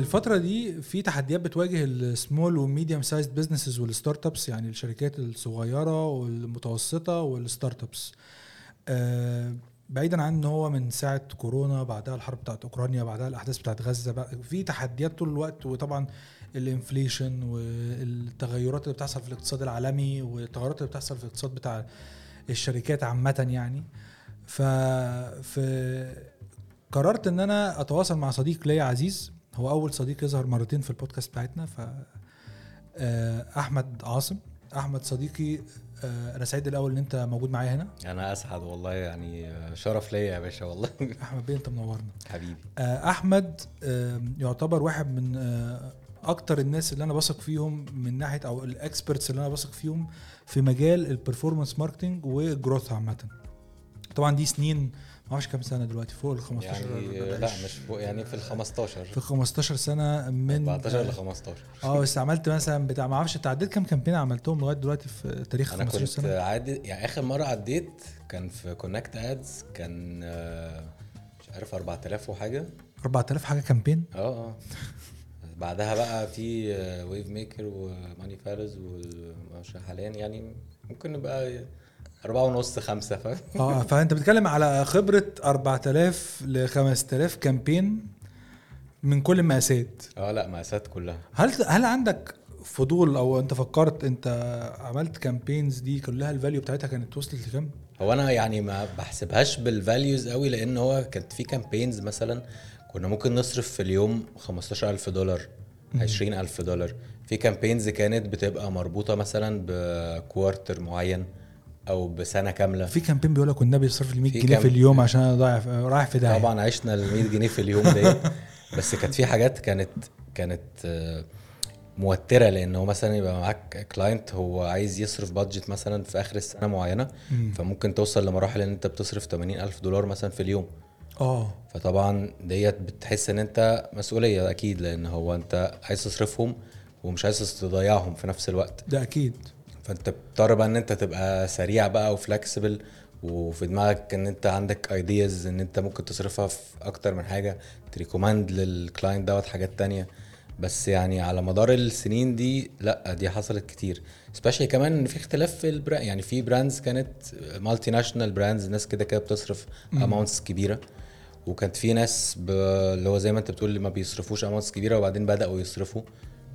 الفترة دي في تحديات بتواجه ال small و medium sized businesses وال startups يعني الشركات الصغيرة والمتوسطة وال startups آه، بعيدا عن إن هو من ساعة كورونا بعدها الحرب بتاعت أوكرانيا بعدها الأحداث بتاعت غزة بقى في تحديات طول الوقت وطبعا ال inflation والتغيرات اللي بتحصل في الاقتصاد العالمي والتغيرات اللي بتحصل في الاقتصاد بتاع الشركات عامة يعني. ف قررت إن أنا أتواصل مع صديق ليا عزيز هو أول صديق يظهر مرتين في البودكاست بتاعتنا ف آه، أحمد عاصم. أحمد صديقي آه، أنا سعيد الأول إن أنت موجود معايا هنا. أنا أسعد والله يعني شرف ليا يا باشا والله. أحمد بيه أنت منورنا. حبيبي. آه، أحمد يعتبر واحد من أكتر الناس اللي أنا بثق فيهم من ناحية أو ال experts اللي أنا بثق فيهم في مجال ال performance marketing وال growth عامة. طبعا دي سنين ما أعرفش كام سنة دلوقتي؟ فوق ال 15 يعني لا مش فوق يعني في ال 15 في 15 سنة من 14 ل 15 آه بس عملت مثلا بتاع ما أعرفش أنت عديت كام campaign عملتهم لغاية دلوقتي في تاريخ أنا 15 كنت سنة؟ عادي يعني آخر مرة عديت كان في Connect Ads كان آه، مش عارف 4000 وحاجة. 4000 حاجة campaign؟ آه آه. بعدها بقى في Wavemaker و money fars ومش حاليا يعني ممكن نبقى أربعة ونص خمسة فاهم؟ آه فأنت بتتكلم على خبرة 4000 ل 5000 campaign من كل المقاسات. آه لا مقاسات كلها. هل هل عندك فضول أو أنت فكرت أنت عملت campaigns دي كلها ال value بتاعتها كانت وصلت لكام؟ هو أنا يعني ما بحسبهاش بال values قوي لأن هو كانت في campaigns مثلا كنا ممكن نصرف في اليوم 15000 دولار 20000 دولار. في campaigns كانت بتبقى مربوطة مثلا ب quarter معين. أو بسنة كاملة. في campaign بيقول لك والنبي يصرف لي 100 في جنيه في اليوم عشان أنا ضايع رايح في داهية. طبعا عشنا ال 100 جنيه في اليوم ديت. بس كانت في حاجات كانت كانت آه، موترة لأن هو مثلا يبقى معاك client هو عايز يصرف budget مثلا في آخر السنة معينة مم. فممكن توصل لمراحل إن أنت بتصرف 80 ألف دولار مثلا في اليوم. آه. فطبعا ديت بتحس إن أنت مسؤولية أكيد لأن هو أنت عايز تصرفهم ومش عايز تضيعهم في نفس الوقت. ده أكيد. فأنت بتضطر بقى إن أنت تبقى سريع بقى و flexible وفي دماغك إن أنت عندك ideas إن أنت ممكن تصرفها في أكتر من حاجة ت recommend لل client دوت حاجات تانية. بس يعني على مدار السنين دي لأ دي حصلت كتير. specially كمان إن في اختلاف في ال brand يعني في brands كانت multinational brands ناس كده كده بتصرف amounts كبيرة. وكانت في ناس ب... اللي هو زي ما أنت بتقول اللي ما بيصرفوش amounts كبيرة وبعدين بدأوا يصرفوا.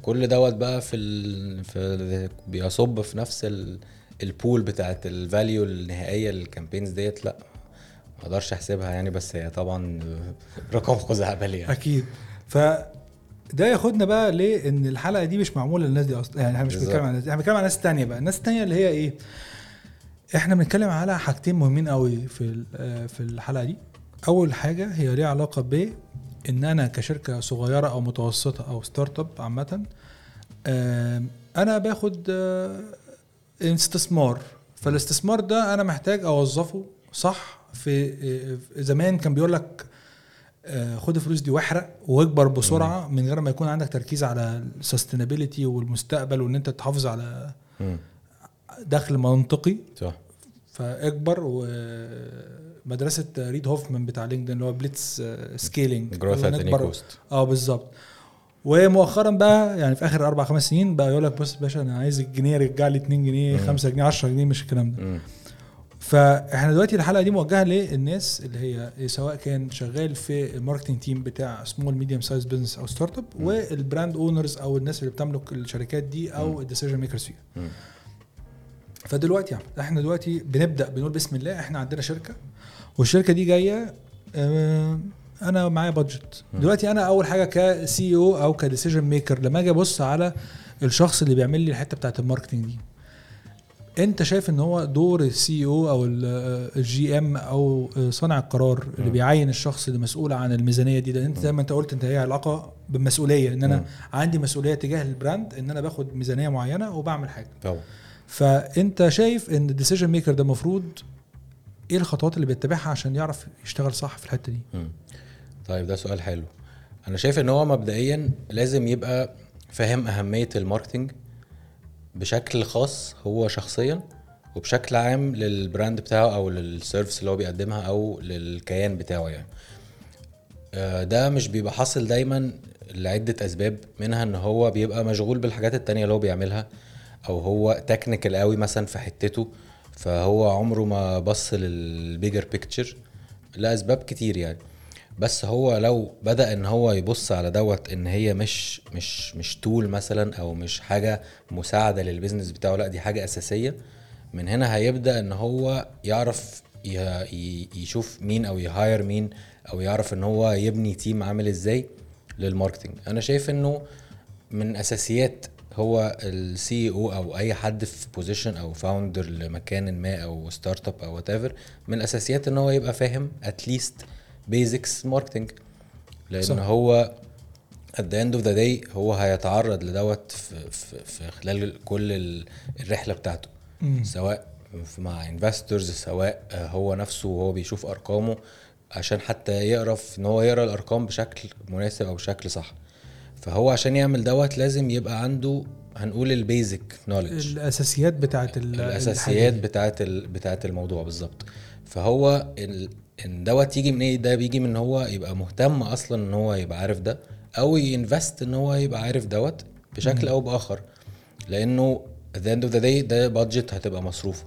كل دوت بقى في ال... في. بيصب في نفس ال... ال pool بتاعت ال value النهائية لل campaigns ديت. لا ما أقدرش احسبها يعني بس هي طبعا رقم خزعبلي يعني. أكيد. ف ده ياخدنا بقى ليه؟ إن الحلقة دي مش معمولة للناس دي أصلا يعني إحنا مش. بنتكلم عن الناس دي إحنا بنتكلم عن ناس تانية بقى. الناس التانية اللي هي إيه؟ إحنا بنتكلم على حاجتين مهمين قوي في في الحلقة دي. أول حاجة هي ليها علاقة ب إن أنا كشركة صغيرة أو متوسطة أو startup عامة أنا باخد آه، استثمار. فالاستثمار ده أنا محتاج أوظفه صح في آه، زمان كان بيقول لك آه، خد الفلوس دي واحرق واكبر بسرعة من غير ما يكون عندك تركيز على ال sustainability والمستقبل وإن أنت تحافظ على. دخل منطقي. صح. فاكبر ومدرسة ريد هوفمان بتاع لينكدين اللي هو blitzscaling growth at cost آه بالظبط. ومؤخرا بقى يعني في آخر أربع خمس سنين بقى يقول لك بص يا باشا أنا عايز الجنيه يرجع لي 2 جنيه 5 جنيه 10 جنيه مش الكلام ده. فاحنا دلوقتي الحلقة دي موجهة للناس اللي هي سواء كان شغال في ال marketing team بتاع small medium size business أو startup وال brand owners أو الناس اللي بتملك الشركات دي أو ال decision makers فيها. فدلوقتي إحنا دلوقتي بنبدأ بنقول بسم الله إحنا عندنا شركة والشركة دي جاية آه، أنا معايا budget دلوقتي أنا أول حاجة ك CEO أو ك decision maker لما أجي أبص على الشخص اللي بيعمل لي الحتة بتاعت ال marketing دي أنت شايف إن هو دور ال CEO أو ال GM أو صانع القرار اللي. بيعين الشخص اللي مسؤول عن الميزانية دي لأن أنت زي ما أنت قلت أنت هي علاقة بالمسؤولية إن أنا. عندي مسؤولية تجاه ال brand إن أنا باخد ميزانية معينة وبعمل حاجة. طبعا. فأنت شايف إن ال decision maker ده المفروض إيه الخطوات اللي بيتبعها عشان يعرف يشتغل صح في الحتة دي؟ مم. طيب ده سؤال حلو. أنا شايف إن هو مبدئيا لازم يبقى فاهم أهمية ال marketing بشكل خاص هو شخصيا وبشكل عام لل brand بتاعه أو لل service اللي هو بيقدمها أو للكيان بتاعه يعني. آه، ده مش بيبقى حاصل دايما لعدة أسباب منها إن هو بيبقى مشغول بالحاجات التانية اللي هو بيعملها. أو هو technical قوي مثلا في حتته فهو عمره ما بص لل bigger picture لأسباب كتير يعني. بس هو لو بدأ إن هو يبص على دوت إن هي مش مش مش tool مثلا أو مش حاجة مساعدة لل business بتاعه لأ دي حاجة أساسية. من هنا هيبدأ إن هو يعرف يشوف مين أو ي hire مين أو يعرف إن هو يبني team عامل إزاي لل marketing أنا شايف إنه من أساسيات هو ال CEO أو أي حد في position أو founder لمكان ما أو startup أو whatever من الاساسيات إن هو يبقى فاهم at least basics marketing لأن صح. هو at the end of the day هو هيتعرض لدوت في, في, في خلال كل ال- الرحلة بتاعته مم. سواء مع investors سواء هو نفسه وهو بيشوف أرقامه عشان حتى يعرف إن هو يقرأ الأرقام بشكل مناسب أو بشكل صح فهو عشان يعمل دوت لازم يبقى عنده هنقول ال basic knowledge الأساسيات بتاعت ال- الأساسيات. بتاعت. بتاعت الموضوع بالظبط فهو. إن دوت يجي من إيه ده بيجي من ان هو يبقى مهتم أصلا إن هو يبقى عارف ده أو ي invest إن هو يبقى عارف دوت بشكل أو بآخر لأنه at the end of the day ده budget هتبقى مصروفه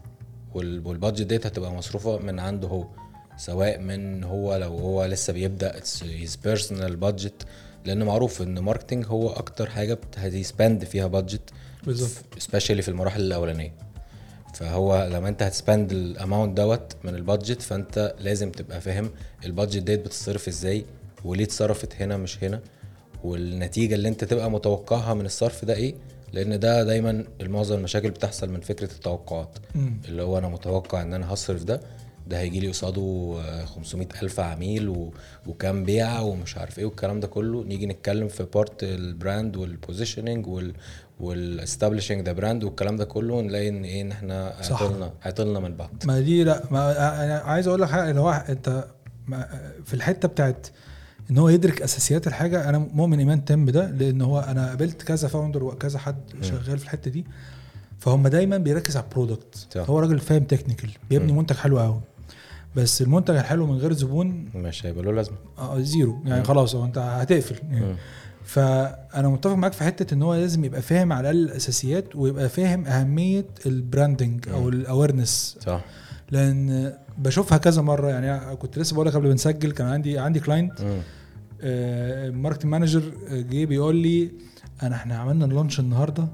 وال- وال budget ديت هتبقى مصروفه من عنده هو سواء من هو لو هو لسه بيبدأ his personal budget لأن معروف إن marketing هو أكتر حاجة هت spend فيها budget بالظبط. specially في المراحل الأولانية فهو لما أنت هت spend ال amount دوت من ال budget فأنت لازم تبقى فاهم ال budget ديت بتتصرف إزاي وليه اتصرفت هنا مش هنا والنتيجة اللي أنت تبقى متوقعها من الصرف ده إيه لأن ده دايما معظم المشاكل بتحصل من فكرة التوقعات مم. اللي هو أنا متوقع إن أنا هصرف ده ده هيجي لي قصاده آه، 500 ألف عميل و... وكام بيعه ومش عارف إيه والكلام ده كله نيجي نتكلم في part ال brand وال positioning وال وال establishing the brand والكلام ده كله نلاقي إن إيه إن إحنا. عطلنا عطلنا من بعض ما دي لا ما أنا عايز أقول لك حاجة اللي هو أنت في الحتة بتاعت إن هو يدرك أساسيات الحاجة أنا مؤمن إيمان تام بده لأن هو أنا قابلت كذا founder وكذا حد شغال في الحتة دي فهم دايما بيركز على ال product. هو راجل فاهم technical بيبني. منتج حلو قوي بس المنتج الحلو من غير زبون مش هيبقى له لازمة آه، zero يعني. خلاص هو انت هتقفل يعني. فأنا متفق معاك في حتة إن هو لازم يبقى فاهم على الاقل الأساسيات ويبقى فاهم أهمية ال branding أو. ال awareness صح لأن بشوفها كذا مرة يعني كنت لسه بقول لك قبل ما نسجل كان عندي عندي client مم. marketing manager جه بيقول لي أنا إحنا عملنا ال launch النهارده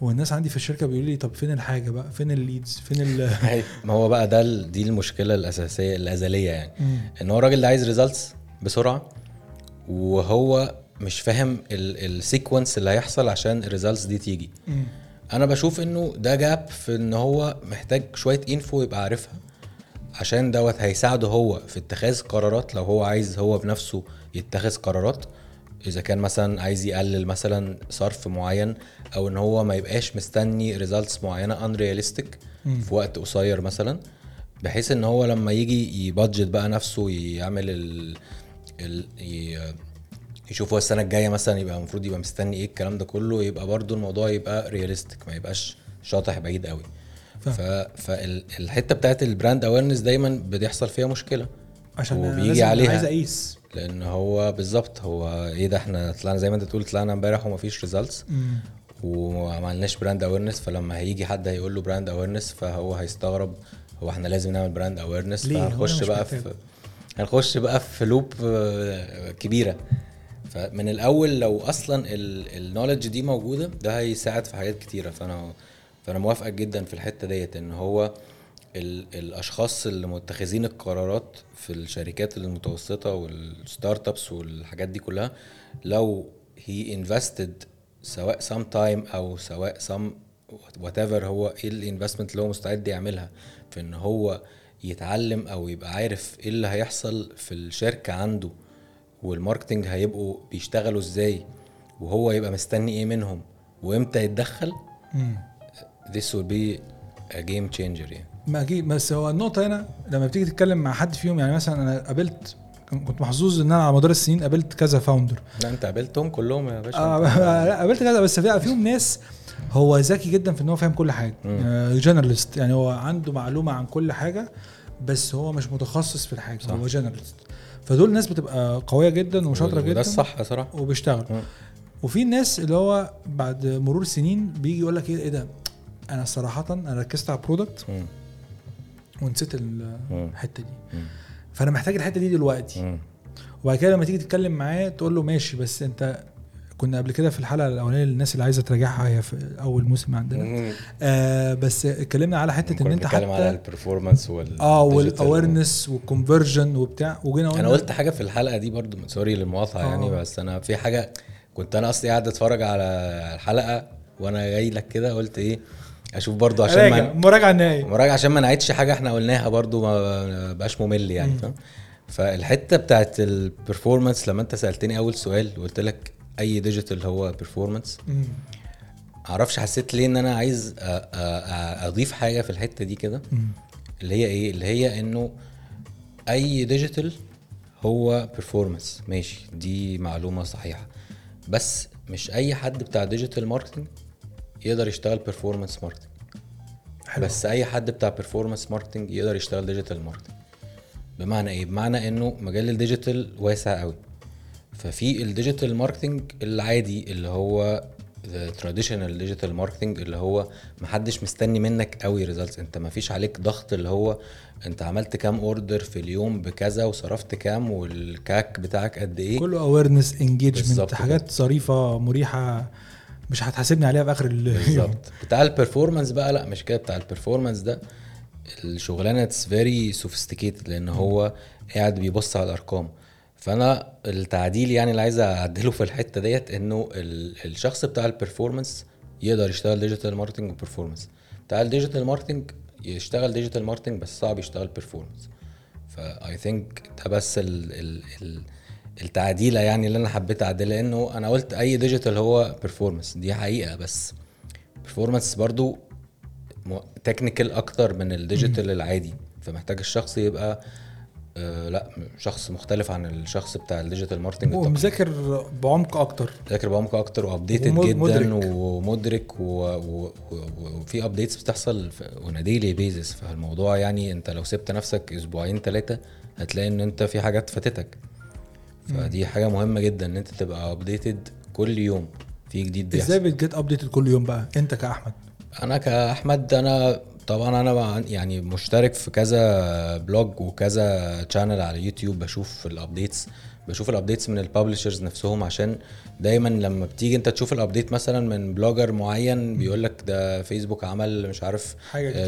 والناس عندي في الشركة بيقولوا لي طب فين الحاجة بقى؟ فين ال leads فين ال ما هو بقى ده دي المشكلة الأساسية الأزلية يعني. مم. إن هو الراجل ده عايز results بسرعة وهو مش فاهم ال sequence اللي هيحصل عشان ال results دي تيجي. مم. أنا بشوف إنه ده gap في إن هو محتاج شوية info يبقى عارفها عشان دوت هيساعده هو في اتخاذ قرارات. لو هو عايز هو بنفسه يتخذ قرارات إذا كان مثلا عايز يقلل مثلا صرف معين أو إن هو ما يبقاش مستني results معينة unrealistic. في وقت قصير مثلا بحيث إن هو لما يجي ي budget بقى نفسه يعمل ال, ال ي- يشوف هو السنة الجاية مثلا يبقى المفروض يبقى مستني إيه الكلام ده كله يبقى برضو الموضوع يبقى realistic ما يبقاش شاطح بعيد قوي فاهم. فالحته بتاعت ال brand awareness دايما بيحصل فيها مشكلة عشان وبيجي عليها. عايز أقيس لأن هو بالظبط هو إيه ده إحنا طلعنا زي ما أنت تقول طلعنا امبارح ومفيش results. وما عملناش brand awareness فلما هيجي حد هيقول له brand awareness فهو هيستغرب هو إحنا لازم نعمل brand awareness فهنخش بقى محتاج. في هنخش بقى في loop آه، كبيرة. فمن الأول لو أصلا ال knowledge دي موجودة ده هيساعد في حاجات كتيرة. فانا فأنا موافقك جدا في الحتة ديت إن هو ال الأشخاص اللي متخذين القرارات في الشركات المتوسطة وال startups والحاجات دي كلها لو هي invested سواء some time أو سواء some whatever هو إيه ال investment اللي هو مستعد يعملها. في إن هو يتعلم أو يبقى عارف إيه اللي هيحصل في الشركة عنده وال marketing هيبقوا بيشتغلوا إزاي وهو يبقى مستني إيه منهم وإمتى يتدخل this will be a game changer يعني. ما أكيد بس هو النقطة هنا لما بتيجي تتكلم مع حد فيهم يعني مثلا أنا قابلت كنت محظوظ إن أنا على مدار السنين قابلت كذا founder لا أنت قابلتهم كلهم يا باشا آه قابلت كذا بس في- فيهم ناس هو ذكي جدا في إن هو فاهم كل حاجة مم. generalist يعني هو عنده معلومة عن كل حاجة بس هو مش متخصص في الحاجة صح. هو generalist فدول ناس بتبقى قوية جدا وشاطرة وده جدا الصح صراحة وبيشتغلوا. وفي الناس اللي هو بعد مرور سنين بيجي يقول لك إيه إيه ده أنا صراحة أنا ركزت على ال product مم. ونسيت. الحتة دي مم. فانا محتاج الحته دي دلوقتي مم. وبعد كده لما تيجي تتكلم معاه تقول له ماشي بس انت كنا قبل كده في الحلقة الأولانية للناس اللي عايزة تراجعها هي في أول موسم عندنا. آه بس اتكلمنا على حتة إن أنت بنتكلم على حتى ال performance وال آه. وال awareness وال conversion وبتاع وجينا أنا قلت حاجة في الحلقة دي برضو sorry للمقاطعة آه. يعني بس أنا في حاجة كنت أنا أصلي قاعد أتفرج على الحلقة وأنا جاي لك كده قلت إيه أشوف برضو عشان راجع ما مراجعة النهائيه مراجعة عشان ما نعيدش حاجة إحنا قلناها برضو ما بقاش ممل يعني. فاهم فالحتة بتاعت ال performance لما انت سألتني أول سؤال وقلت لك أي digital هو performance. معرفش حسيت ليه إن أنا عايز أضيف حاجة في الحتة دي كده. اللي هي إيه اللي هي إنه أي digital هو performance ماشي دي معلومة صحيحة بس مش أي حد بتاع digital marketing يقدر يشتغل performance marketing حلو. بس أي حد بتاع performance marketing يقدر يشتغل digital marketing بمعنى إيه؟ بمعنى إنه مجال ال digital واسع قوي. ففي ال digital marketing العادي اللي هو traditional digital marketing اللي هو محدش مستني منك قوي results أنت مفيش عليك ضغط اللي هو أنت عملت كام order في اليوم بكذا وصرفت كام وال CAC بتاعك قد إيه؟ كله awareness engagement حاجات ظريفة مريحة. مش هتحاسبني عليها في آخر بالظبط. بتاع ال performance بقى لا مش كده. بتاع ال performance ده الشغلانة it's very sophisticated لأن هو قاعد بيبص على الأرقام. فأنا التعديل يعني اللي عايز أعدله في الحتة ديت إنه ال- الشخص بتاع ال performance يقدر يشتغل digital marketing و performance بتاع ال digital marketing يشتغل digital marketing بس صعب يشتغل performance ف I think ده بس ال ال ال التعديلة يعني اللي أنا حبيت اعدلها لأنه أنا قلت أي digital هو performance دي حقيقة بس performance برضو technical أكتر من ال digital العادي. فمحتاج الشخص يبقى آه لأ شخص مختلف عن الشخص بتاع ال digital marketing التقليدي. ومذاكر بعمق أكتر. ذاكر بعمق أكتر و updated جدا مدرك. ومدرك وفي updates بتحصل on daily basis فالموضوع يعني أنت لو سبت نفسك أسبوعين ثلاثة هتلاقي إن أنت في حاجات فاتتك. فدي حاجة مهمة جدا إن أنت تبقى updated كل يوم. في جديد بيحصل. إزاي بت get updated كل يوم بقى؟ أنت كأحمد. أنا كأحمد أنا طبعا أنا يعني مشترك في كذا blog وكذا channel على يوتيوب بشوف ال updates بشوف ال updates من ال publishers نفسهم عشان دايما لما بتيجي انت تشوف ال update مثلا من blogger معين بيقول لك ده فيسبوك عمل مش عارف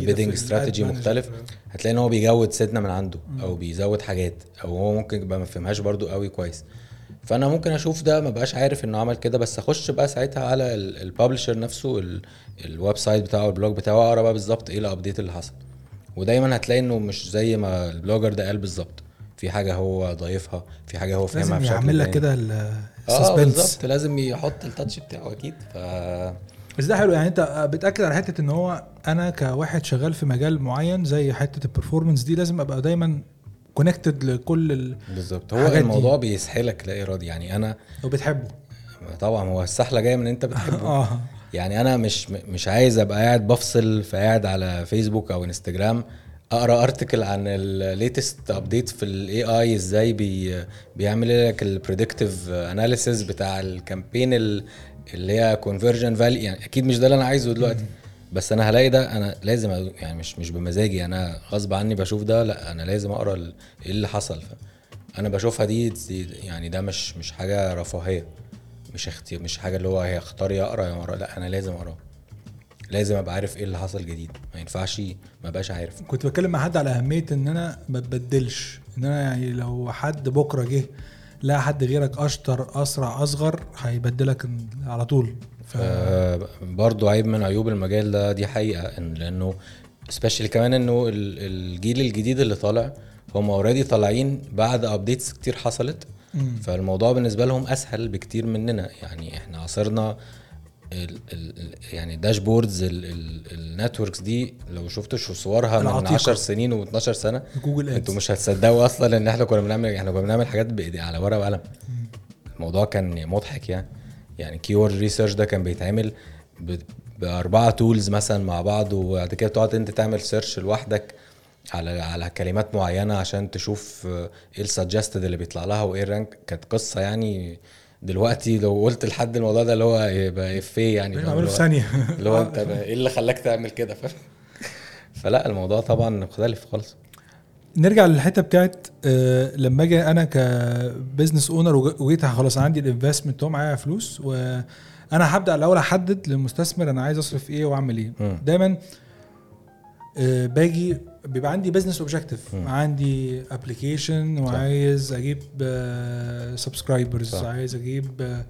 bidding في استراتيجي مختلف. هتلاقي إن هو بيجود سيدنا من عنده أو بيزود حاجات أو هو ممكن يبقى ما فهمهاش برضو قوي كويس. فأنا ممكن أشوف ده ما بقاش عارف إنه عمل كده بس أخش بقى ساعتها على ال publisher نفسه ال- ال website بتاعه ال blog بتاعه أقرأ بقى بالظبط إيه ال update اللي حصل. ودايما هتلاقي إنه مش زي ما ال blogger ده قال بالظبط. في حاجة هو ضايفها في حاجة هو فاهمها لازم يعمل لك. كده آه ال suspense بالظبط لازم يحط ال touch بتاعه أكيد ف بس ده حلو يعني أنت بتأكد على حتة إن هو أنا كواحد شغال في مجال معين زي حتة ال performance دي لازم أبقى دايما connected لكل ال... بالظبط هو الحاجات دي. الموضوع بيسحلك لا إرادي يعني أنا وبتحبه طبعا هو السحلة جاية من أنت بتحبه آه يعني أنا مش مش عايز أبقى قاعد بفصل فقاعد على فيسبوك أو انستجرام أقرأ article عن ال latest update في ال AI إزاي بي بيعمل لك ال predictive analysis بتاع ال campaign ال- اللي هي conversion value يعني أكيد مش ده اللي أنا عايزه دلوقتي. بس أنا هلاقي ده أنا لازم يعني مش مش بمزاجي أنا غصب عني بشوف ده لأ أنا لازم أقرأ إيه اللي حصل. أنا بشوفها دي دي- يعني ده مش مش حاجة رفاهية مش أختي مش حاجة اللي هو هيختار يا أقرأ يا اقرا لأ أنا لازم اقرا لازم ابقى عارف إيه اللي حصل جديد. ما ينفعش ما بقاش عارف. كنت بتكلم مع حد على اهمية ان أنا ما اتبدلش. ان أنا يعني لو حد بكرة جه لا حد غيرك اشطر اسرع اصغر هيبدلك على طول. ف... آه برضو عيب من عيوب المجال ده دي حقيقة. إن- لأنه specially كمان إنه ال- الجيل الجديد اللي طالع هم already طالعين بعد updates كتير حصلت. مم. فالموضوع بالنسبة لهم أسهل بكتير مننا. يعني إحنا عصرنا ال ال يعني dashboards ال networks دي لو شفتوا شو صورها من العتيقة. 10 سنين و12 سنة جوجل أنتوا مش هتصدقوا أصلا إن إحنا كنا بنعمل إحنا كنا بنعمل حاجات بإيدي على ورقة وقلم. الموضوع كان مضحك يعني. يعني keyword research ده كان بيتعمل بأربعة tools مثلا مع بعض وبعد كده تقعد أنت تعمل search لوحدك على على كلمات معينة عشان تشوف إيه ال suggested اللي بيطلع لها وإيه ال rank كانت قصة يعني دلوقتي لو قلت لحد الموضوع ده اللي هو يبقى افيه يعني؟ بعمله اللي في هو- ثانية. اللي هو أنت بقى إيه اللي خلاك تعمل كده فاهم؟ فلا الموضوع طبعا مختلف خالص. نرجع للحتة بتاعت آه، لما أجي أنا ك business owner وجيت خلاص عندي ال investment معايا فلوس وأنا هبدأ الأول أحدد للمستثمر أنا عايز أصرف إيه وأعمل إيه. دايما آه، باجي بيبقى عندي business objective. عندي application وعايز أجيب subscribers صح. عايز أجيب آه،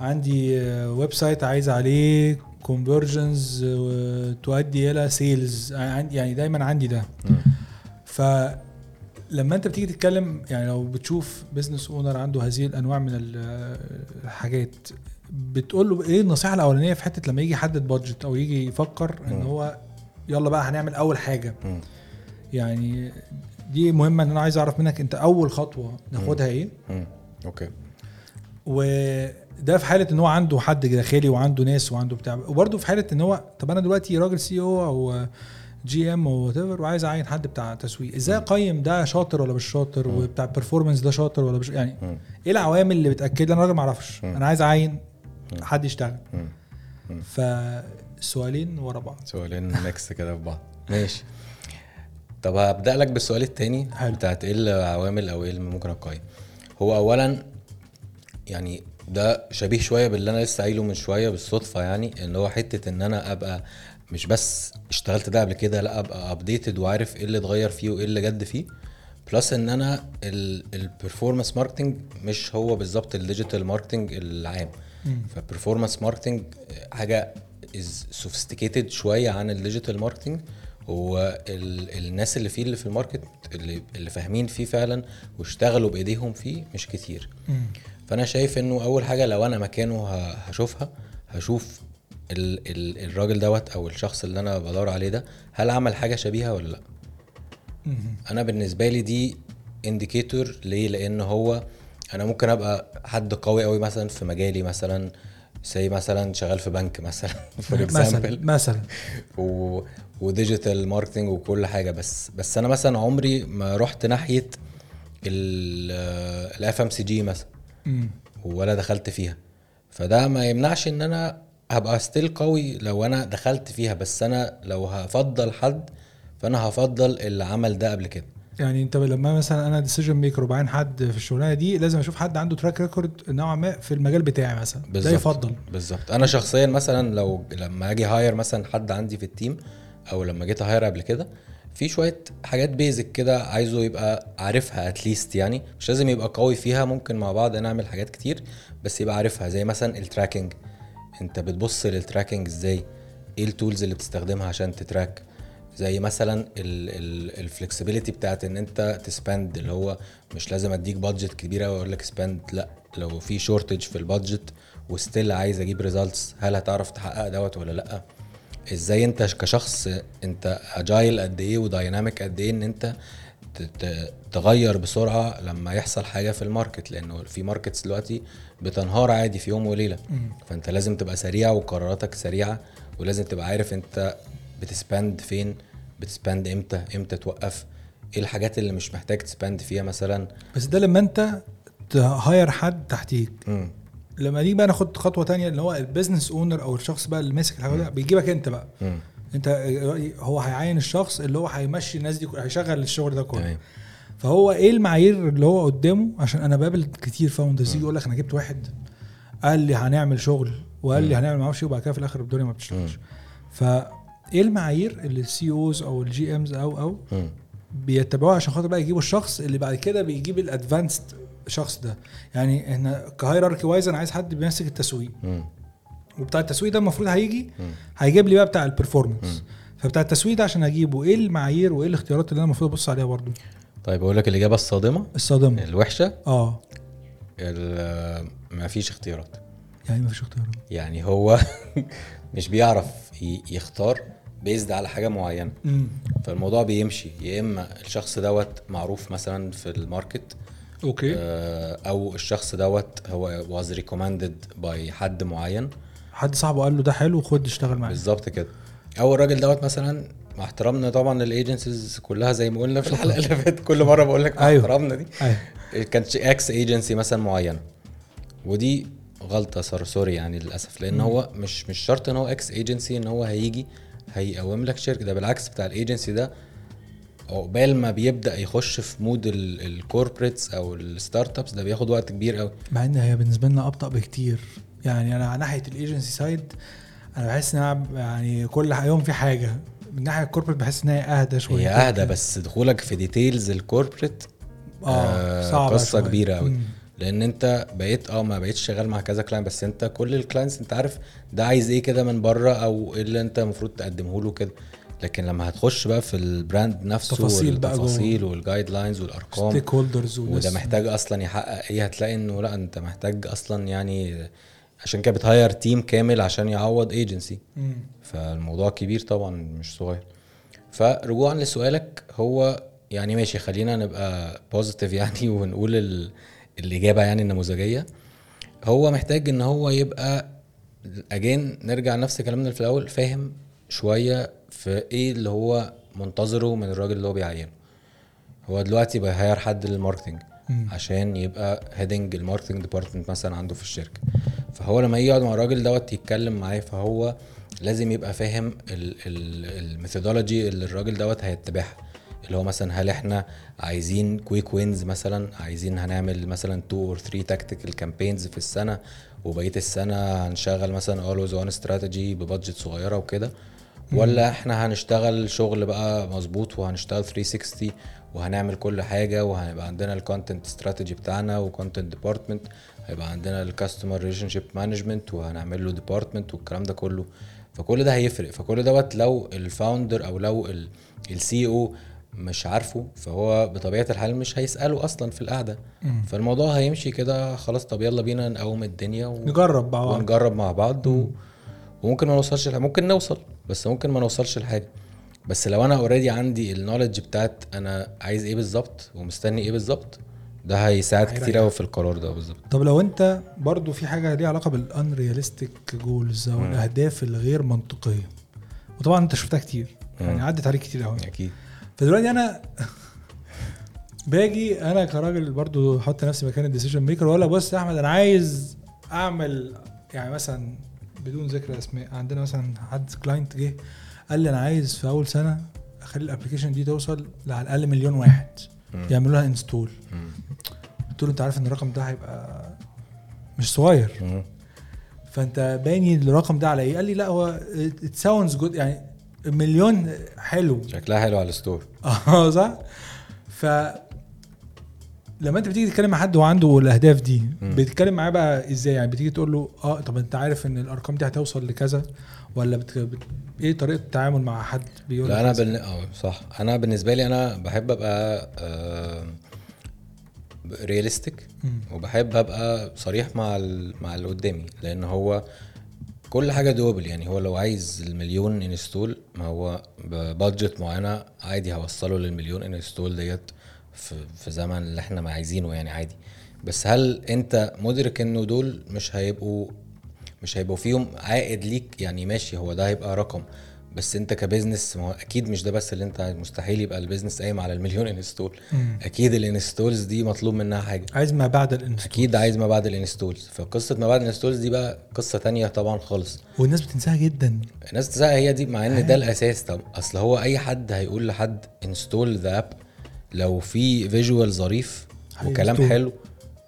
عندي website عايز عليه conversions تؤدي إلى sales يعني دايما عندي ده. فلما أنت بتيجي تتكلم يعني لو بتشوف business owner عنده هذه الأنواع من ال- الحاجات بتقول له إيه النصيحة الأولانية في حتة لما يجي يحدد budget أو يجي يفكر إن. هو يلا بقى هنعمل أول حاجة. يعني دي مهمة إن أنا عايز أعرف منك أنت أول خطوة ناخدها إيه. مم. okay. وده في حالة إن هو عنده حد داخلي وعنده ناس وعنده بتاع. وبرده في حالة إن هو طب أنا دلوقتي راجل COO GM أو وعايز أعين حد بتاع تسويق. إزاي أقيم ده شاطر ولا مش شاطر؟ مم. وبتاع ال performance ده شاطر ولا مش يعني مم. إيه العوامل اللي بتأكد لي؟ أنا راجل ما أعرفش. أنا عايز أعين. حد يشتغل. فسؤالين ورا بعض. سؤالين mix كده في بعض. ماشي. طب هبدأ لك بالسؤال التاني حلو. بتاعت إيه العوامل أو إيه اللي ممكن اقيم هو اولا يعني ده شبيه شوية باللي أنا لسه قايله من شوية بالصدفة يعني إن هو حتة إن أنا أبقى مش بس اشتغلت ده قبل كده لأ أبقى updated وعارف إيه اللي اتغير فيه وإيه اللي جد فيه plus إن أنا ال performance marketing مش هو بالظبط ال digital marketing العام. فال performance marketing حاجة is sophisticated شوية عن ال digital marketing هو ال- الناس اللي فيه اللي في ال market اللي اللي فاهمين فيه فعلا واشتغلوا بإيديهم فيه مش كتير. فأنا شايف إنه أول حاجة لو أنا مكانه هشوفها هشوف ال ال الراجل دوت أو الشخص اللي أنا بدور عليه ده هل عمل حاجة شبيهة ولا لأ. أنا بالنسبة لي دي indicator ليه لأن هو أنا ممكن أبقى حد قوي قوي مثلا في مجالي مثلا زي مثلا شغال في بنك مثلا for مثلا example مثلا. و و digital marketing وكل حاجة بس. بس أنا مثلا عمري ما رحت ناحية ال FMCG مثلا. ولا دخلت فيها. فده ما يمنعش إن أنا هبقى still قوي لو أنا دخلت فيها. بس أنا لو هفضل حد فأنا هفضل اللي عمل ده قبل كده. يعني انت لما مثلا أنا decision maker وبعين حد في الشغلانة دي لازم أشوف حد عنده track record نوعا ما في المجال بتاعي مثلا. ده بالظبط. يفضل. بالظبط. أنا شخصيا مثلا لو لما أجي hire مثلا حد عندي في ال team أو لما جيت hire قبل كده في شوية حاجات basic كده عايزه يبقى عارفها at least يعني. مش لازم يبقى قوي فيها ممكن مع بعض نعمل حاجات كتير بس يبقى عارفها. زي مثلا ال tracking أنت بتبص لل tracking إزاي؟ إيه ال tools اللي بتستخدمها عشان ت track زي مثلا ال flexibility بتاعت إن أنت ت spend اللي هو مش لازم أديك budget كبيره وأقول لك spend لأ لو في shortage في ال budget و still عايز أجيب results هل هتعرف تحقق دوت ولا لأ؟ إزاي أنت كشخص أنت agile قد إيه و dynamic قد إيه إن أنت تغير بسرعة لما يحصل حاجة في ال market؟ لأنه في markets دلوقتي بتنهار عادي في يوم وليلة. فأنت لازم تبقى سريع وقراراتك سريعة ولازم تبقى عارف أنت بت spend فين؟ بت spend إمتى؟ إمتى توقف؟ إيه الحاجات اللي مش محتاج ت spend فيها مثلا؟ بس ده لما أنت ت hire حد تحتيك. مم. لما نيجي بقى ناخد خطوة تانية اللي هو ال business owner أو الشخص بقى اللي ماسك الحاجة ده بيجيبك أنت بقى. مم. أنت هو هيعين الشخص اللي هو هيمشي الناس دي هيشغل الشغل ده كله. تمام. فهو إيه المعايير اللي هو قدامه؟ عشان أنا بقابل كتير founders يجي يقول لك أنا جبت واحد قال لي هنعمل شغل وقال لي هنعمل معرفش إيه وبعد كده في الآخر الدنيا ما بتشتغلش. فايه المعايير اللي ال CEOs أو ال GMs أو أو. بيتبعوها عشان خاطر بقى يجيبوا الشخص اللي بعد كده بيجيب ال advanced شخص ده؟ يعني إحنا ك hierarchy wise أنا عايز حد بيمسك التسويق. وبتاع التسويق ده المفروض هيجي. هيجيب لي بقى بتاع ال performance. فبتاع التسويق ده عشان أجيبه إيه المعايير وإيه الاختيارات اللي أنا المفروض أبص عليها برضو طيب أقول لك الإجابة الصادمة. الصادمة. الوحشة. آه. ما فيش اختيارات. يعني مفيش اختيارات؟ يعني هو مش بيعرف يختار based على حاجة معينة. امم فالموضوع بيمشي. يا إما الشخص دوت معروف مثلا في ال market okay. آه، أو الشخص دوت هو was recommended باي حد معين. حد صاحبه قال له ده حلو خد اشتغل معاه بالظبط كده. أو الراجل دوت مثلا مع احترامنا طبعا ال agencies كلها زي ما قلنا في الحلقة اللي فاتت كل مرة بقول لك مع أيوه. احترامنا دي. أيوه. كانت إكس ايجنسي مثلا معينه ودي غلطة sorry يعني للأسف. لأن مم. هو مش مش شرط إن هو إكس ايجنسي إن هو هيجي هيقوم لك شركة ده بالعكس بتاع الايجنسي ده عقبال ما بيبدأ يخش في mode ال corporates أو ال startups ده بياخد وقت كبير قوي مع إن هي بالنسبة لنا أبطأ بكتير يعني أنا على ناحية ال agency side أنا بحس إن أنا يعني كل يوم في حاجة من ناحية ال corporate بحس إن هي أهدى شوية هي أهدى بس دخولك في details ال corporate آه آه، صعبة. كبيرة أوي. مم. لأن انت بقيت آه ما بقيتش شغال مع كذا client بس انت كل ال clients انت عارف ده عايز إيه كده من بره أو إيه اللي انت المفروض تقدمه له كده. لكن لما هتخش بقى في ال brand نفسه تفاصيل. والتفاصيل وال guidelines والأرقام stakeholders وده محتاج أصلا يحقق إيه هتلاقي إنه لأ أنت محتاج أصلا يعني عشان كده بت hire تيم كامل عشان يعوض ايجنسي فالموضوع كبير طبعا مش صغير. فرجوعا لسؤالك هو يعني ماشي خلينا نبقى positive يعني ونقول ال... الإجابة يعني النموذجية هو محتاج إن هو يبقى again نرجع نفس كلامنا في الأول فاهم شوية في إيه اللي هو منتظره من الراجل اللي هو بيعينه. هو دلوقتي بي hire حد لل marketing. عشان يبقى heading ال marketing department مثلا عنده في الشركة. فهو لما يجي يقعد مع الراجل دوت يتكلم معاه فهو لازم يبقى فاهم ال methodology اللي الراجل دوت هيتبعها. اللي هو مثلا هل إحنا عايزين quick wins مثلا؟ عايزين هنعمل مثلا 2 or 3 tactical campaigns في السنة وبقية السنة هنشغل مثلا always on strategy ب budget صغيرة وكده ولا إحنا هنشتغل شغل بقى مظبوط وهنشتغل 360 وهنعمل كل حاجة وهيبقى عندنا ال content strategy بتاعنا و content department هيبقى عندنا ال customer relationship management وهنعمل له department والكلام ده كله. فكل ده هيفرق. فكل دوت لو ال founder أو لو ال CEO مش عارفه فهو بطبيعة الحال مش هيسأله أصلا في القعدة. فالموضوع هيمشي كده خلاص طب يلا بينا نقوم الدنيا و... نجرب مع بعض ونجرب مع بعض و... وممكن ما نوصلش لح- ممكن نوصل بس ممكن ما نوصلش لحاجة بس لو أنا already عندي ال knowledge بتاعت أنا عايز إيه بالظبط ومستني إيه بالظبط ده هيساعد كتير. قوي في القرار ده بالظبط طب لو أنت برضو في حاجة ليها علاقة بال unrealistic goals أو. الأهداف الغير منطقية وطبعا أنت شفتها كتير يعني. عدت عليك كتير قوي أكيد فدلوقتي أنا باجي أنا كراجل برضو أحط نفسي مكان ال decision maker لك بص يا أحمد أنا عايز أعمل يعني مثلا بدون ذكر أسماء عندنا مثلا حد client جه قال لي أنا عايز في أول سنة أخلي ال application دي توصل على الأقل مليون واحد. يعملوا لها install. قلت له أنت عارف إن الرقم ده هيبقى مش صغير. فأنت باني الرقم ده على إيه قال لي لا هو it sounds good يعني مليون حلو. شكلها حلو على ال store. آه صح؟ ف لما انت بتيجي تتكلم مع حد وعنده الأهداف دي. بتتكلم معاه بقى إزاي؟ يعني بتيجي تقول له آه طب أنت عارف إن الأرقام دي هتوصل لكذا؟ ولا بت... بت... إيه طريقة التعامل مع حد بيقول لا أنا؟ بالن... آه صح. أنا بالنسبة لي أنا بحب أبقى realistic مم. وبحب أبقى صريح مع ال... مع اللي قدامي لأن هو كل حاجة doable يعني هو لو عايز المليون install ما هو ب budget معينة عادي هوصله للمليون install ديت في في زمن اللي إحنا ما عايزينه يعني عادي. بس هل انت مدرك انه دول مش هيبقوا مش هيبقوا فيهم عائد ليك يعني ماشي هو ده هيبقى رقم. بس انت ك business ما هو أكيد مش ده بس اللي انت. مستحيل يبقى ال business قايم على المليون install مم. أكيد ال installs دي مطلوب منها حاجة. عايز ما بعد ال install أكيد عايز ما بعد ال installs فقصة ما بعد ال installs دي بقى قصة تانية طبعا خالص. والناس بتنساها جدا. الناس تزهق هي دي مع إن عادي. ده الأساس. طب أصل هو أي حد هيقول لحد install the app لو في visual ظريف وكلام هي install. حلو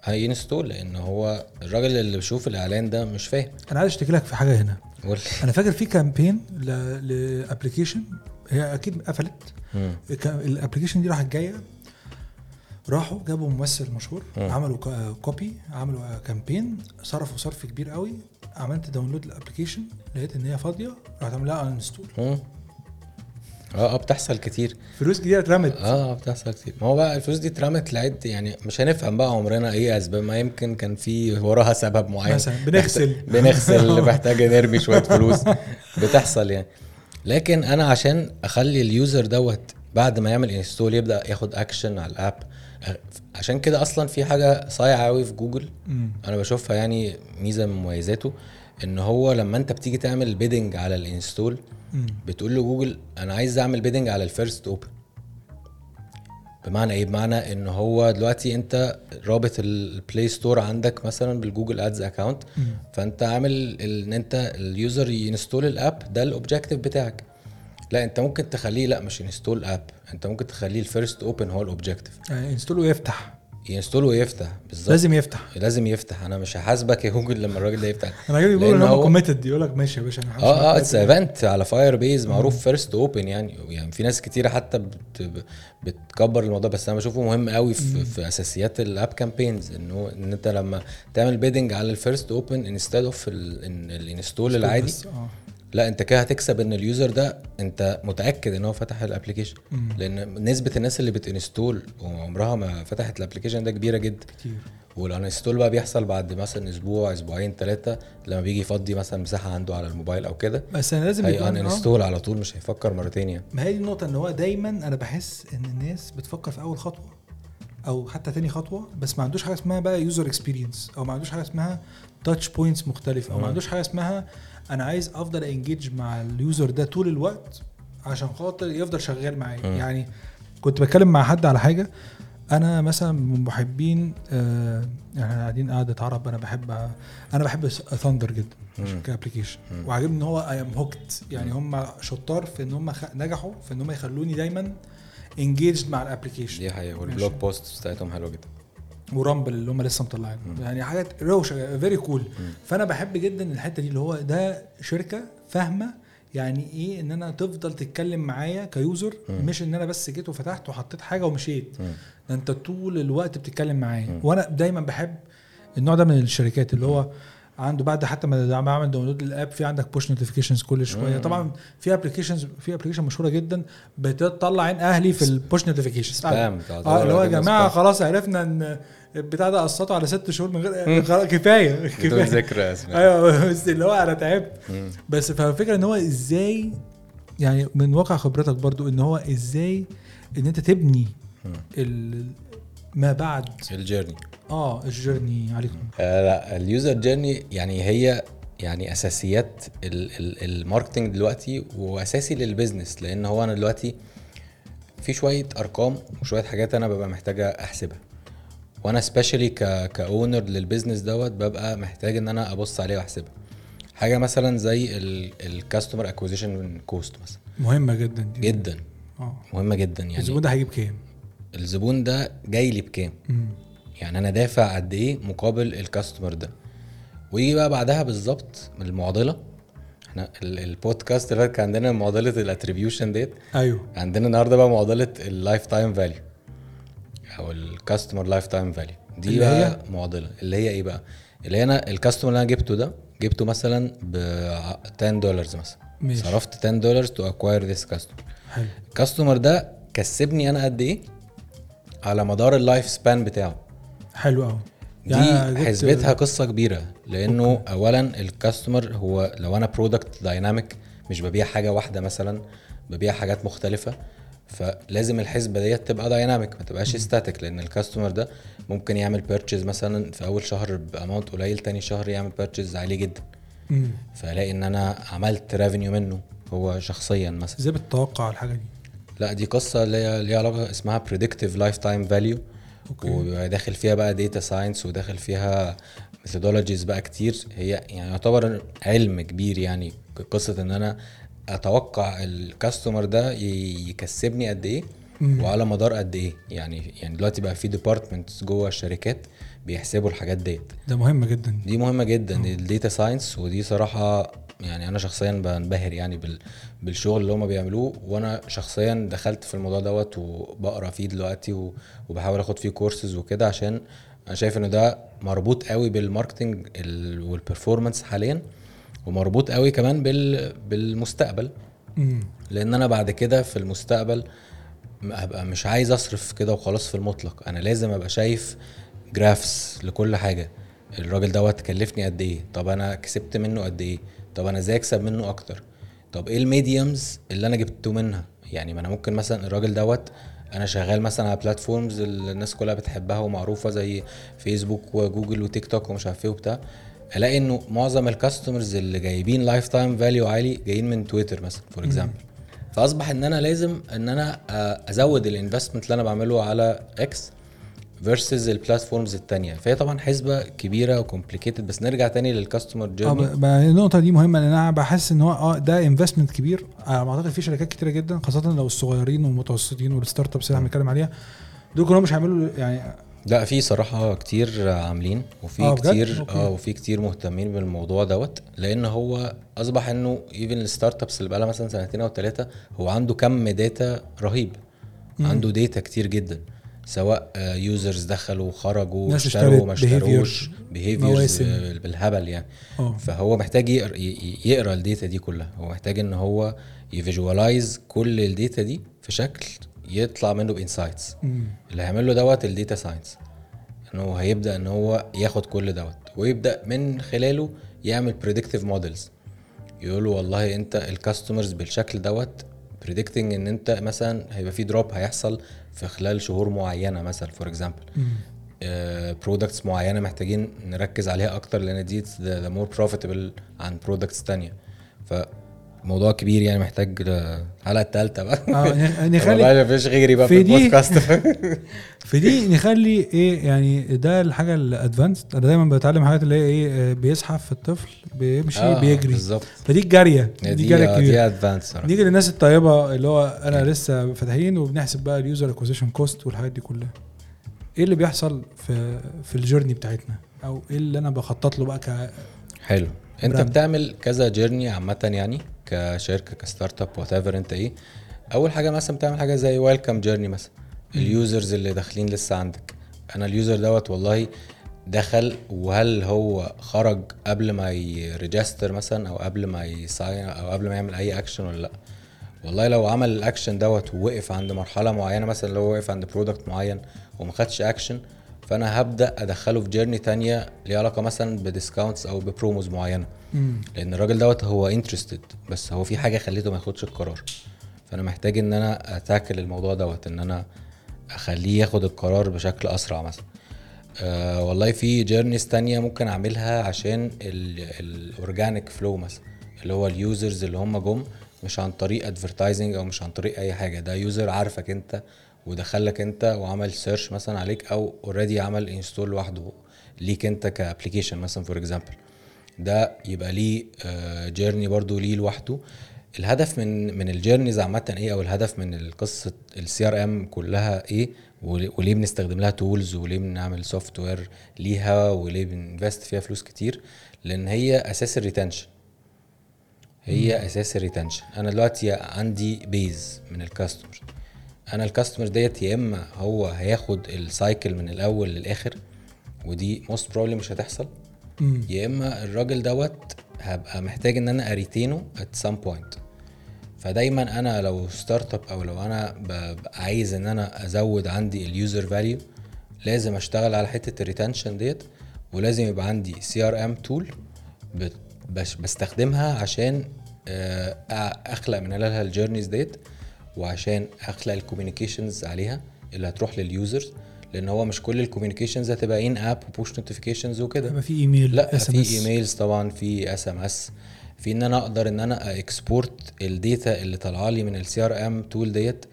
هي install. لأن هو الراجل اللي بيشوف الإعلان ده مش فاهم. أنا عايز أشتكي لك في حاجة هنا. قول أنا فاكر في campaign ل application هي أكيد قفلت. ال application دي راحت جاية راحوا جابوا ممثل مشهور مم. عملوا copy عملوا campaign صرفوا صرف كبير قوي عملت download ال application لقيت إن هي فاضية رحت عاملها uninstall. آه آه بتحصل كتير. فلوس كتير اترمت. آه بتحصل كتير. ما هو بقى الفلوس دي اترمت لحد يعني مش هنفهم بقى عمرنا إيه اسباب. ما يمكن كان في وراها سبب معين. مثلا بنغسل. بنغسل. محتاج نرمي شوية فلوس. بتحصل يعني. لكن أنا عشان اخلي ال user دوت بعد ما يعمل install يبدأ ياخد اكشن على ال app عشان كده أصلا في حاجة صايعة قوي في جوجل. أنا بشوفها يعني ميزة من مميزاته. إن هو لما أنت بتيجي تعمل bidding على ال install. بتقول له جوجل أنا عايز أعمل bidding على ال first open بمعنى إيه؟ بمعنى إن هو دلوقتي أنت رابط ال Play Store عندك مثلا بال Google Ads account مم. فأنت عامل إن أنت ال user ي install ال app ده ال objective بتاعك. لا أنت ممكن تخليه لا مش install app أنت ممكن تخليه ال first open هو ال objective يعني install ويفتح. ي install ويفتح بالظبط. لازم يفتح. لازم يفتح. أنا مش هحاسبك يا جوجل لما الراجل ده يفتح. أنا عاجبني بيقول إن هو- committed يقول لك ماشي يا باشا أنا آه آه it's event على Firebase معروف first open يعني. يعني في ناس كتيره حتى بت بتكبر الموضوع بس أنا بشوفه مهم قوي في, في أساسيات ال app campaigns انه إن أنت لما تعمل bidding على ال first open instead of ال install العادي آه. لا انت كده هتكسب إن ال user ده انت متأكد إن هو فتح ال application. لأن نسبة الناس اللي بت uninstall وعمرها ما فتحت ال application ده كبيرة جدا. كتير. وال uninstall بقى بيحصل بعد مثلا أسبوع أسبوعين ثلاثة لما بيجي يفضي مثلا مساحة عنده على الموبايل أو كده بس أنا لازم هي يكون آه. uninstall على طول مش هيفكر مرتين يعني. ما هي دي النقطة إن هو دايما أنا بحس إن الناس بتفكر في أول خطوة. أو حتى تاني خطوة بس ما عندوش حاجة اسمها بقى user experience أو ما عندوش حاجة اسمها touch points مختلفة أو ما. عندوش حاجة اسمها أنا عايز أفضل engage مع ال user ده طول الوقت عشان خاطر يفضل شغال معايا. يعني كنت بتكلم مع حد على حاجة أنا مثلا من محبين آه يعني إحنا قاعدين قعدة عرب أنا بحب أنا بحب ثاندر جدا. ك application. وعاجبني إن هو I'm hooked يعني هم شطار في إن هم. نجحوا في إن هم يخلوني دايما engaged مع ال application دي حقيقة والبلوج بوست بتاعتهم حلوة جدا ورامبل اللي هم لسه مطلعينه. يعني حاجات روشة very cool. فأنا بحب جدا الحتة دي اللي هو ده شركة فاهمة يعني إيه إن أنا تفضل تتكلم معايا ك user مم. مش إن أنا بس جيت وفتحت وحطيت حاجة ومشيت. ده أنت طول الوقت بتتكلم معايا. وأنا دايما بحب النوع ده من الشركات اللي هو عنده بعد حتى ما بعمل download لل app في عندك push notifications كل شوية. طبعا في applications في application مشهورة جدا بتطلع عين أهلي في ال push notifications spam آه اللي هو يا جماعة خلاص عرفنا إن البتاع ده قسطه على ست شهور من غير خلاص كفاية. بدون كفاية. ذكر أيوه بس اللي هو أنا تعبت. بس فالفكرة إن هو إزاي يعني من واقع خبرتك برضو إن هو إزاي إن أنت تبني ما بعد ال journey. آه ال journey عليكم. آه لا ال user journey يعني هي يعني أساسيات ال- ال- ال marketing دلوقتي وأساسي لل business لأن هو أنا دلوقتي في شوية أرقام وشوية حاجات أنا ببقى محتاجة أحسبها. وأنا specially ك owner لل business دوت ببقى محتاج إن أنا أبص عليه وأحسبها. حاجة مثلا زي ال customer acquisition cost مثلا. مهمة جدا دي. جدا. آه. مهمة جدا يعني. الزبون ده هيجيب كام؟ الزبون ده جاي لي بكام. يعني أنا دافع قد إيه مقابل ال customer ده. ويجي بقى بعدها بالظبط المعضلة. إحنا ال- البودكاست اللي كان عندنا معضلة ال attribution ديت. أيوه. عندنا النهارده بقى معضلة ال lifetime value أو ال customer lifetime value دي اللي بقى هي؟ معضلة. اللي هي إيه بقى؟ اللي أنا ال customer اللي أنا جبته ده جبته مثلا ب 10 دولار مثلا. ماشي. صرفت 10 دولار to acquire this customer حلو. ال customer ده كسبني أنا قد إيه؟ على مدار ال lifespan بتاعه. حلو قوي دي حسبتها قصة كبيرة لأنه okay. اولا ال customer هو لو أنا product dynamic مش ببيع حاجة واحدة مثلا ببيع حاجات مختلفة فلازم الحسبة ديت تبقى dynamic ما تبقاش static لأن ال customer ده ممكن يعمل purchase مثلا في أول شهر ب amount قليل تاني شهر يعمل purchase عالي جدا مم. فألاقي إن أنا عملت revenue منه هو شخصيا مثلا إزاي بتتوقع الحاجة دي؟ لا دي قصة اللي هي ليها علاقة اسمها predictive lifetime value okay. وبيبقى داخل فيها بقى data science وداخل فيها methodologies بقى كتير. هي يعني يعتبر علم كبير يعني قصة إن أنا أتوقع ال customer ده يكسبني قد إيه. وعلى مدار قد إيه. يعني يعني دلوقتي بقى في departments جوه الشركات بيحسبوا الحاجات ديت. ده مهم جدا. دي مهمة جدا ال data science ودي صراحة يعني أنا شخصيا بنبهر يعني بال بالشغل اللي هم بيعملوه وأنا شخصيا دخلت في الموضوع دوت وبقرأ فيه دلوقتي وبحاول آخد فيه كورسز وكده عشان أنا شايف إنه ده مربوط قوي بال marketing ال- وال performance حاليا ومربوط قوي كمان بال بالمستقبل. لأن أنا بعد كده في المستقبل هبقى مش عايز أصرف كده وخلاص في المطلق. أنا لازم أبقى شايف graphs لكل حاجة. الراجل دوت كلفني قد إيه؟ طب أنا كسبت منه قد إيه؟ طب أنا إزاي أكسب منه أكتر؟ طب إيه ال mediums اللي أنا جبته منها؟ يعني ما أنا ممكن مثلا الراجل دوت أنا شغال مثلا على platforms الناس كلها بتحبها ومعروفة زي فيسبوك وجوجل وتيك توك ومش عارف إيه وبتاع الاقي انه معظم ال customers اللي جايبين lifetime value عالي جايين من تويتر مثلا for example فأصبح إن أنا لازم إن أنا آه، أزود ال investment اللي أنا بعمله على إكس versus ال platforms التانية. فهي طبعا حسبة كبيرة و complicated بس نرجع تاني لل customer آه journey النقطة دي مهمة لأن أنا بحس إن هو آه ده investment كبير. على ما أعتقد في شركات كتيرة جدا خاصة لو الصغيرين والمتوسطين وال startups اللي إحنا بنتكلم عليها دول كلهم مش هيعملوا يعني لا في صراحة كتير عاملين وفي آه،؟ كتير. آه وفي كتير مهتمين بالموضوع دوت. لأن هو أصبح إنه even ال startups اللي بقالها مثلا سنتين أو ثلاثة هو عنده كم data رهيب. عنده data كتير جدا. سواء users دخلوا وخرجوا اشتروا اشترت اشتروش behaviors مواسم. بالهبل يعني. آه. فهو محتاج يقرأ, ال data دي كلها. هو محتاج إن هو ي visualize كل ال data دي في شكل يطلع منه ب insights. اللي هيعمل له دوت ال data science ان هو هيبدأ إن هو ياخد كل دوت ويبدأ من خلاله يعمل predictive models يقول له والله أنت ال customers بالشكل دوت predicting إن أنت مثلا هيبقى في drop هيحصل في خلال شهور معينة مثلا for example. products معينة محتاجين نركز عليها أكتر لأن دي the more profitable عن products تانية فموضوع كبير يعني محتاج الحلقة الثالثه بقى. آه والله نخلي مفيش غيري بقى في البودكاست. في دي نخلي إيه يعني ده الحاجة ال advanced أنا دايما بتعلم حاجات اللي هي إيه آه، بيزحف في الطفل بيمشي آه، بيجري. بالظبط. فدي الجارية دي دي جارية دي, advanced صراحة. نيجي للناس الطيبة اللي هو أنا لسه فاتحين وبنحسب بقى ال user acquisition cost والحاجات دي كلها. إيه اللي بيحصل في في ال journey بتاعتنا؟ أو إيه اللي أنا بخطط له بقى ك حلو. أنت brand. بتعمل كذا journey عامة يعني؟ كشركة ك startup whatever انت إيه أول حاجة مثلا بتعمل حاجة زي welcome journey مثلا. ال users اللي داخلين لسه عندك. أنا ال user دوت والله دخل وهل هو خرج قبل ما ي register مثلا أو قبل ما ي sign أو قبل ما يعمل أي اكشن ولا لأ؟ والله لو عمل الاكشن دوت ووقف عند مرحلة معينة مثلا لو وقف عند product معين وما خدش اكشن فأنا هبدأ أدخله في journey تانية ليها علاقة مثلا ب discounts أو ب promos معينة. مم. لأن الراجل دوت هو interested بس هو في حاجة خليته ما ياخدش القرار. فأنا محتاج إن أنا أ tackle الموضوع دوت إن أنا أخليه ياخد القرار بشكل أسرع مثلا. آه والله في journeys تانية ممكن أعملها عشان ال organic فلو مثلا اللي هو ال users اللي هم جم مش عن طريق advertising أو مش عن طريق أي حاجة. ده user عارفك أنت ودخلك انت وعمل search مثلا عليك أو already عمل install لوحده ليك انت ك application مثلا for example ده يبقى ليه journey برضو ليه لوحده. الهدف من من ال journeys عامة إيه أو الهدف من القصة ال CRM كلها إيه ول- وليه بنستخدم لها tools وليه بنعمل software ليها وليه بن invest فيها فلوس كتير؟ لأن هي أساس ال retention هي أساس ال retention أنا دلوقتي عندي base من ال customer أنا ال customer ديت يا إما هو هياخد ال cycle من الأول للآخر ودي most probably مش هتحصل. يا إما الراجل دوت هبقى محتاج إن أنا أ retain ه at some point فدايما أنا لو startup أو لو أنا عايز إن أنا أزود عندي ال user value لازم أشتغل على حتة ال retention ديت ولازم يبقى عندي CRM tool بستخدمها عشان آه، اخلق من خلالها ال journeys ديت. وعشان أخلق ال communications عليها اللي هتروح لل users لأن هو مش كل ال communications هتبقى in-app و push notifications وكده. يبقى في ايميل لا SMS. في emails طبعا في SMS في إن أنا أقدر إن أنا export ال data اللي طالعة لي من ال CRM tool ديت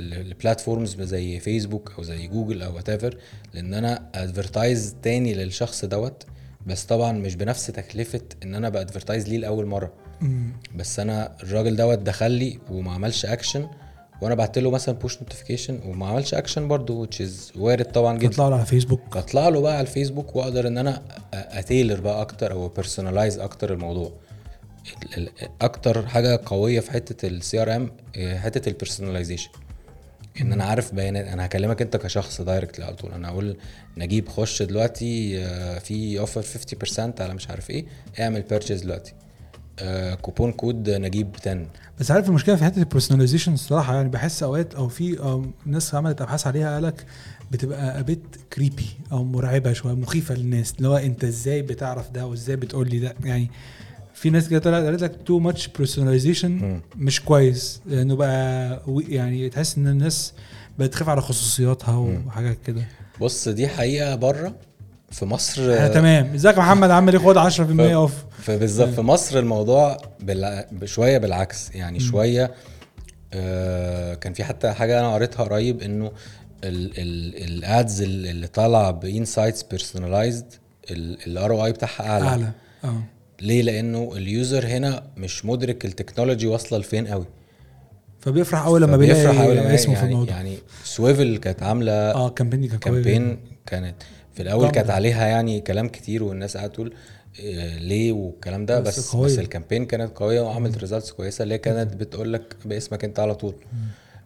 ل platforms زي فيسبوك أو زي جوجل أو whatever لأن أنا advertise تاني للشخص دوت. بس طبعا مش بنفس تكلفة إن أنا ب advertise ليه لأول مرة. مم. بس أنا الراجل دوت دخل لي وما عملش اكشن وأنا بعت له مثلا push notification وما عملش اكشن برضه which is وارد طبعا جدا. تطلع له على فيسبوك بطلع له بقى على الفيسبوك وأقدر إن أنا أ tailor بقى أكتر أو personalize أكتر الموضوع. ال- ال- أكتر حاجة قوية في حتة ال CRM حتة ال personalization إن أنا عارف بيانات. أنا هكلمك أنت كشخص direct على طول. أنا أقول نجيب خش دلوقتي آه، في offer 50% على مش عارف إيه اعمل purchase دلوقتي. آه، coupon code نجيب 10 بس عارف المشكلة في حتة ال personalization الصراحة؟ يعني بحس أوقات أو في ناس عملت أبحاث عليها قالك بتبقى a bit creepy أو مرعبة شوية مخيفة للناس. اللي هو أنت إزاي بتعرف ده وإزاي بتقول لي ده يعني في ناس كده طلعت قالت لك too much personalization. مش كويس. لأنه بقى يعني تحس إن الناس بقت تخاف على خصوصياتها وحاجات كده. بص دي حقيقة بره. في مصر آه تمام. إزيك يا محمد؟ عامل إيه؟ خد 10% off. فبالظبط في مصر الموضوع بالع... شوية بالعكس. يعني شوية آه كان في حتى حاجة أنا قريتها قريب إنه ال ads اللي طالعة ب insights personalized ال ROI بتاعها أعلى. أعلى. آه. ليه؟ لأنه اليوزر هنا مش مدرك التكنولوجي واصلة لفين قوي. فبيفرح اول لما بيلاقي لما اسمه يعني في الموضوع. يعني سويفل كانت عاملة آه campaign قوية campaign. كانت في الأول. كانت عليها يعني كلام كتير والناس قاعدة تقول آه، ليه والكلام ده بس بس. بس ال campaign كانت قوية وعملت results كويسة اللي كانت بتقول لك باسمك انت على طول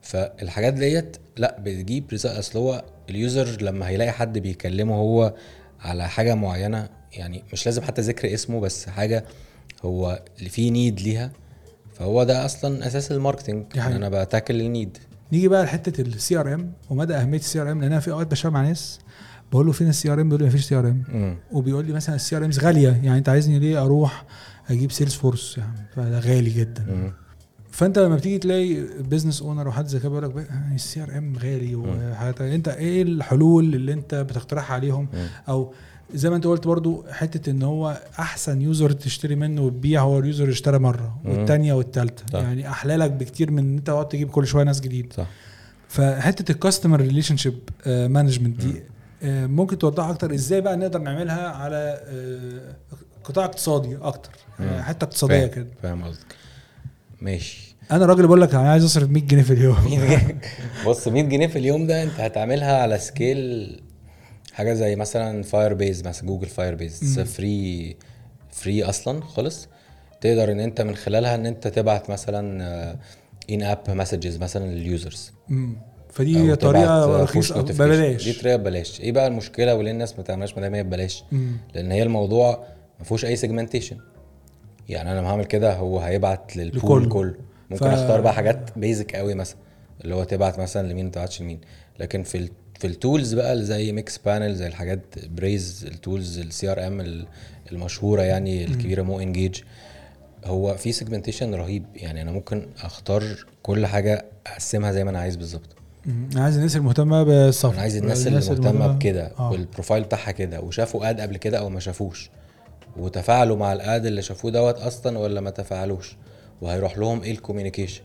فالحاجات ديت لا بتجيب result أصل هو ال user لما هيلاقي حد بيكلمه هو على حاجة معينة يعني مش لازم حتى ذكر اسمه بس حاجة هو اللي فيه need ليها فهو ده أصلا أساس ال marketing حقيقة. أنا ب tackle ال need نيجي بقى لحتة ال CRM ومدى أهمية ال CRM لأن أنا في أوقات بشتغل مع ناس بقول له فين ال CRM بيقول لي مفيش CRM مم. وبيقول لي مثلا ال CRMs غالية. يعني أنت عايزني ليه أروح أجيب سيلز فورس يعني فده غالي جدا. مم. فأنت لما بتيجي تلاقي business owner وحد زي كده بيقول لك ال CRM غالي وحاجات. أنت إيه الحلول اللي أنت بتقترحها عليهم؟ مم. أو زي ما أنت قلت برضو حتة إن هو أحسن user تشتري منه وتبيع هو ال user اشترى مرة مم. والثانيه والثالثه. يعني أحلى لك بكتير من إن أنت تقعد تجيب كل شوية ناس جديد. صح. فحتة ال customer relationship management دي آه، ممكن توضح أكتر. إزاي بقى نقدر نعملها على آه، قطاع اقتصادي أكتر يعني. حتة اقتصادية كده. فاهم قصدك. ماشي. أنا راجل بقول لك أنا عايز أصرف 100 جنيه في اليوم. بص 100 جنيه في اليوم ده أنت هتعملها على scale حاجة زي مثلا Firebase مثلا Google Firebase free free أصلا خالص. تقدر إن أنت من خلالها إن أنت تبعت مثلا in-app messages مثلا لل users فدي طريقة رخيصة. ببلاش دي طريقة ببلاش. إيه بقى المشكلة وليه الناس ما تعملهاش؟ ما دام هي ببلاش. لأن هي الموضوع ما فيهوش أي segmentation يعني أنا لما هعمل كده هو هيبعت لل pool. كله. ممكن ف- أختار بقى حاجات basic قوي مثلا. اللي هو تبعت مثلا لمين ما تبعتش لمين. لكن في ال في ال tools بقى اللي زي Mixpanel زي الحاجات Braze ال tools ال CRM المشهورة يعني الكبيرة MoEngage هو في segmentation رهيب. يعني أنا ممكن أختار كل حاجة أقسمها زي ما أنا عايز بالظبط. أنا عايز الناس المهتمة بالصف. أنا عايز الناس اللي مهتمه بكده وال profile بتاعها كده. وشافوا ad قبل كده أو ما شافوش. وتفاعلوا مع ال ad اللي شافوه دوت أصلا ولا ما تفاعلوش؟ وهيروح لهم إيه ال communication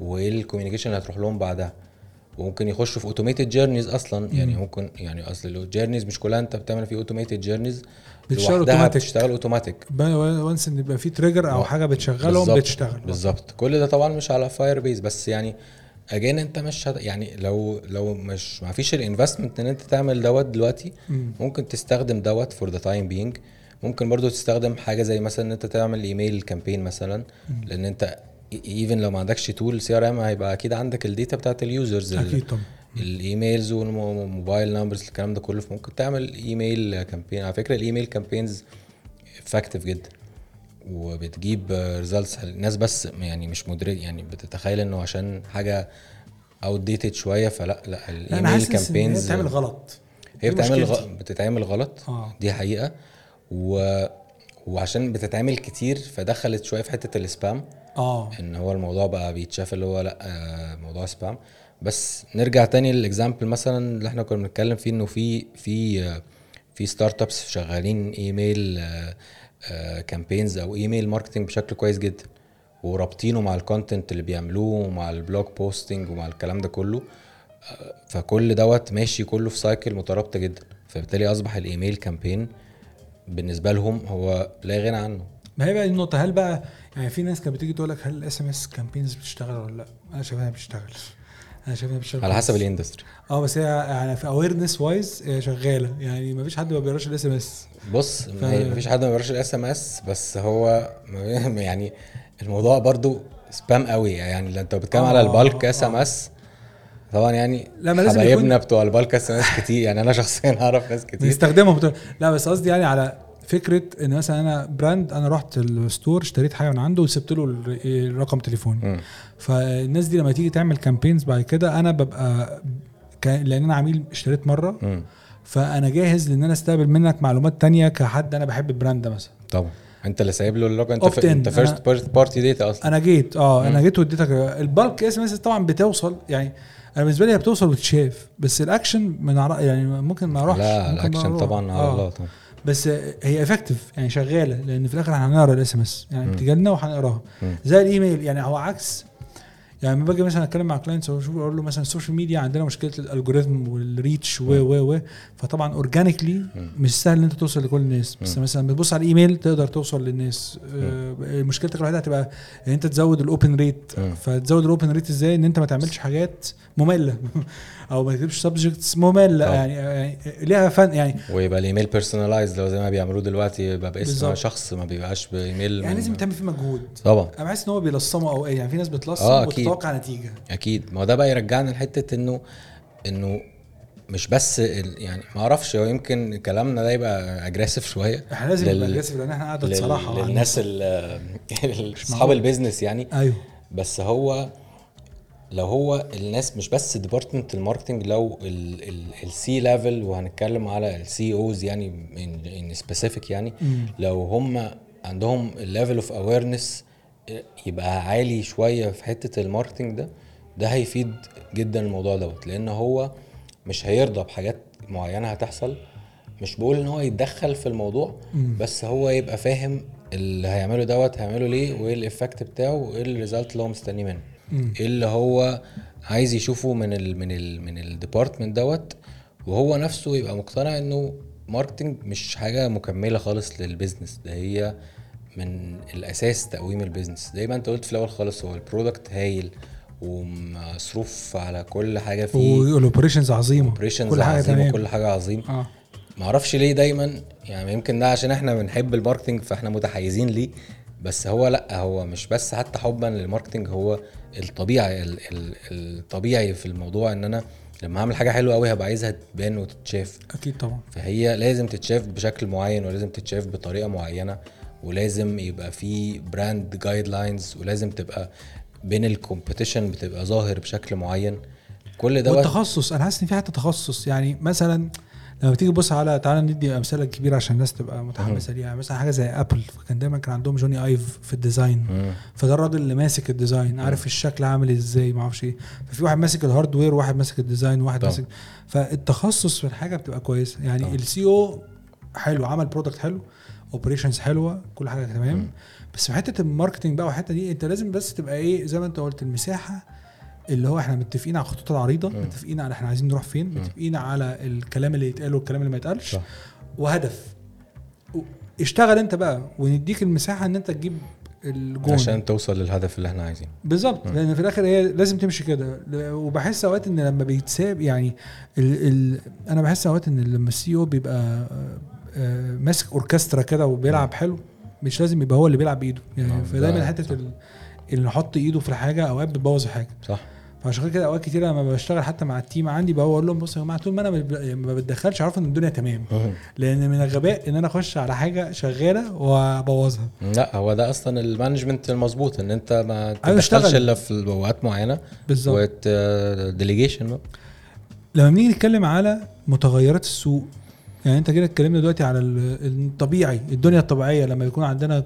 وإيه ال communication اللي هتروح لهم بعدها؟ وممكن يخشوا في automated journeys أصلا. يعني ممكن يعني أصل ال journeys مش كلها أنت بتعمل فيه automated journeys بتشتغل automatic. بتشتغل automatic once إن يبقى في trigger أو حاجة بتشغلهم بتشتغل. بالظبط. كل ده طبعا مش على Firebase بس يعني again أنت مش هت... يعني لو لو مش ما فيش ال investment إن أنت تعمل دوت دلوقتي مم. ممكن تستخدم دوت for the time being ممكن برضو تستخدم حاجة زي مثلا إن أنت تعمل email campaign مثلا لأن أنت even لو ما عندكش tool CRM هيبقى أكيد عندك ال data بتاعت ال users أكيد طبعا. ال emails وال mobile numbers الكلام ده كله. فممكن تعمل email campaign على فكرة ال email campaigns effective جدا. وبتجيب results الناس بس يعني مش مدرك يعني بتتخيل إنه عشان حاجة outdated شوية فلا لا الايميل إن هي campaigns بتتعمل غلط. هي مشكلتي. غ... بتتعمل غلط. آه. دي حقيقة. و... وعشان بتتعمل كتير فدخلت شوية في حتة ال spam آه. إن هو الموضوع بقى بيتشاف اللي هو لا آه، موضوع spam بس نرجع تاني لل example مثلا اللي إحنا كنا بنتكلم فيه إنه في في آه، في startups شغالين email campaigns أو email marketing بشكل كويس جدا ورابطينه مع ال content اللي بيعملوه ومع ال blog posting ومع الكلام ده كله. آه، فكل دوت ماشي كله في cycle مترابطة جدا. فبالتالي أصبح ال email campaign بالنسبة لهم هو لا غنى عنه. ما هي بقى دي النقطة؟ هل بقى يعني في ناس كانت بتيجي تقول لك هل ال SMS campaigns بتشتغل ولا لأ؟ أنا شايف إنها بتشتغل. أنا شايف إنها بتشتغل على حسب. ال industry آه بس هي يعني في awareness-wise هي شغالة. يعني ما فيش حد ما بيقراش ال SMS بص ف- ما هي مفيش حد ما بيقراش ال SMS بس هو يعني الموضوع برضو spam قوي. يعني لو انت بتتكلم على آه، ال bulk SM آه. S طبعا يعني لا، ما لازم حبايبنا يكون- بتوع ال bulk SMS كتير. يعني أنا شخصيا اعرف ناس كتير. بنستخدمهم بتوع- لا بس قصدي يعني على فكرة إن مثلا أنا brand أنا رحت ال store اشتريت حاجة من عنده وسبت له ال- الرقم تليفوني. فالناس دي لما تيجي تعمل campaigns بعد كده أنا ببقى ك... لأن أنا عميل اشتريت مرة. مم. فأنا جاهز لإن أنا أستقبل منك معلومات تانية كحد أنا بحب ال brand ده مثلا. طبعا. أنت اللي سايب له اللوجو أنت ف... أنت first-party data أصلا. أنا جيت آه أنا جيت واديتك. ال bulk SMS طبعا بتوصل يعني أنا بالنسبة لي هي بتوصل وتتشاف. بس الأكشن من عر... يعني ممكن ما أروحش. لا الأكشن. طبعا على آه. الله طبعا. بس هي effective يعني شغالة لأن في الآخر إحنا هنقرا ال SMS يعني مم. بتجي لنا وهنقراها. زي الايميل يعني هو عكس يعني لما باجي مثلا أتكلم مع clients أقول له مثلا ال social media عندنا مشكلة ال algorithm وال reach و و و فطبعا organically. مش سهل إن أنت توصل لكل الناس بس. مثلا بتبص على الايميل تقدر توصل للناس آه، مشكلتك الوحيدة هتبقى إن أنت تزود ال open rate. فتزود ال open rate إزاي إن أنت ما تعملش حاجات مملة. أو ما تكتبش subjects مملة. يعني, يعني ليها فن يعني. ويبقى ال email personalized لو زي ما بيعملوه دلوقتي يبقى باسم. شخص ما بيبقاش بإيميل يعني لازم تعمل فيه مجهود. طبعا. أنا بحس إن هو بيلصموا أو إيه يعني في ناس بتلصم آه،. وتتوقع نتيجة. أكيد. ما هو ده بقى يرجعنا لحتة إنه إنه مش بس ال- يعني ما أعرفش هو يمكن كلامنا ده يبقى aggressive شوية. إحنا لازم لل- نبقى aggressive لأن إحنا قاعدة لل- صراحة للناس أصحاب. ال business يعني. أيوه. بس هو لو هو الناس مش بس department ال marketing لو ال C-level وهنتكلم على ال COs يعني in specific يعني مم. لو هم عندهم ال level of awareness يبقى عالي شوية في حتة ال marketing ده ده هيفيد جدا الموضوع دوت لأن هو مش هيرضى بحاجات معينة هتحصل مش بقول إن هو يتدخل في الموضوع مم. بس هو يبقى فاهم اللي هيعمله دوت هيعمله ليه وإيه ال effect بتاعه وإيه ال result اللي هو مستنيه منه. إيه اللي هو عايز يشوفه من ال من ال من ال department دوت وهو نفسه يبقى مقتنع إنه marketing مش حاجة مكملة خالص لل business ده هي من الأساس تقويم ال business زي ما أنت قلت في الأول خالص هو ال product هايل ومصروف على كل حاجة فيه. وال operations عظيمة. operations كل حاجة عظيم تمام. وكل حاجة عظيم آه. معرفش ليه دايما يعني يمكن ده عشان إحنا بنحب ال marketing فإحنا متحيزين ليه. بس هو لأ هو مش بس حتى حبا لل marketing هو الطبيعي ال- ال- الطبيعي في الموضوع إن أنا لما اعمل حاجة حلوة قوي هبقى عايزها تبان وتتشاف. أكيد طبعا. فهي لازم تتشاف بشكل معين ولازم تتشاف بطريقة معينة ولازم يبقى في brand guidelines ولازم تبقى بين ال competition بتبقى ظاهر بشكل معين. كل دوت والتخصص أنا حاسس إن في حتة تخصص. يعني مثلا لما تيجي تبص على تعالى ندي أمثلة كبيرة عشان الناس تبقى متحمسة ليها مثلا حاجة زي ابل كان دايما كان عندهم جوني ايف في ال design. فده الراجل اللي ماسك ال design عارف الشكل عامل إزاي ما أعرفش إيه ففي واحد ماسك ال hardware وواحد ماسك ال design طبعا. ماسك فالتخصص في الحاجة بتبقى كويسه يعني. ال CEO حلو عمل product حلو operations حلوة كل حاجة تمام. بس في حتة ال marketing بقى والحتة دي أنت لازم بس تبقى إيه زي ما أنت قلت المساحة اللي هو إحنا متفقين على الخطوط العريضة. متفقين على إحنا عايزين نروح فين. متفقين على الكلام اللي يتقال والكلام اللي ما يتقالش. صح. وهدف. اشتغل انت بقى ونديك المساحة ان انت تجيب الجون. عشان توصل للهدف اللي إحنا عايزينه. بالظبط. لأن في الآخر هي لازم تمشي كده. وبحس أوقات إن لما بيتساب يعني ال ال أنا بحس أوقات إن لما ال CEO بيبقى آه، ماسك أوركسترا كده وبيلعب حلو مش لازم يبقى هو اللي بيلعب بإيده. يعني فدايما حتة اللي نحط إيده في الحاجة أوقات بتبوظ الحاجة. صح. فعشان كده أوقات كتير لما بشتغل حتى مع ال team عندي بقول لهم بصوا يا جماعة طول ما أنا ما بتدخلش عارف إن الدنيا تمام. لأن من الغباء إن أنا أخش على حاجة شغالة وأبوظها. لا هو ده أصلا ال management المظبوط إن أنت ما أيوة، تدخلش اشتغل. إلا في أوقات معينة بالظبط. delegation بقى. لما بنيجي نتكلم على متغيرات السوق يعني انت كده اتكلمنا دلوقتي على ال- الطبيعي الدنيا الطبيعية لما يكون عندنا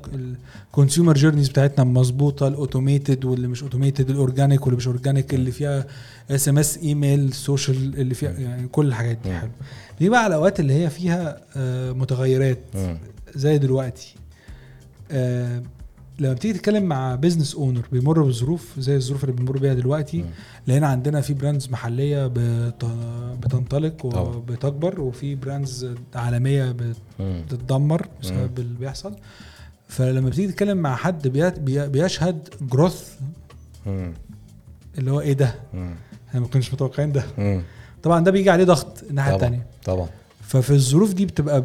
ال consumer journeys بتاعتنا مظبوطة ال automated واللي مش automated ال organic واللي مش organic اللي فيها SMS email social اللي فيها يعني كل الحاجات دي. حلو دي بقى الاوقات اللي هي فيها آه، متغيرات. زي دلوقتي آه، لما بتيجي تتكلم مع business owner بيمر بظروف زي الظروف اللي بنمر بيها دلوقتي. لقينا عندنا في brands محلية بت- بتنطلق. وبتكبر وفي brands عالمية. بتتدمر بسبب اللي بيحصل فلما بتيجي تتكلم مع حد بي- بي- بيشهد growth. اللي هو إيه ده. إحنا ما كناش متوقعين ده. طبعا ده بيجي عليه ضغط الناحية الثانية طبعا ففي الظروف دي بتبقى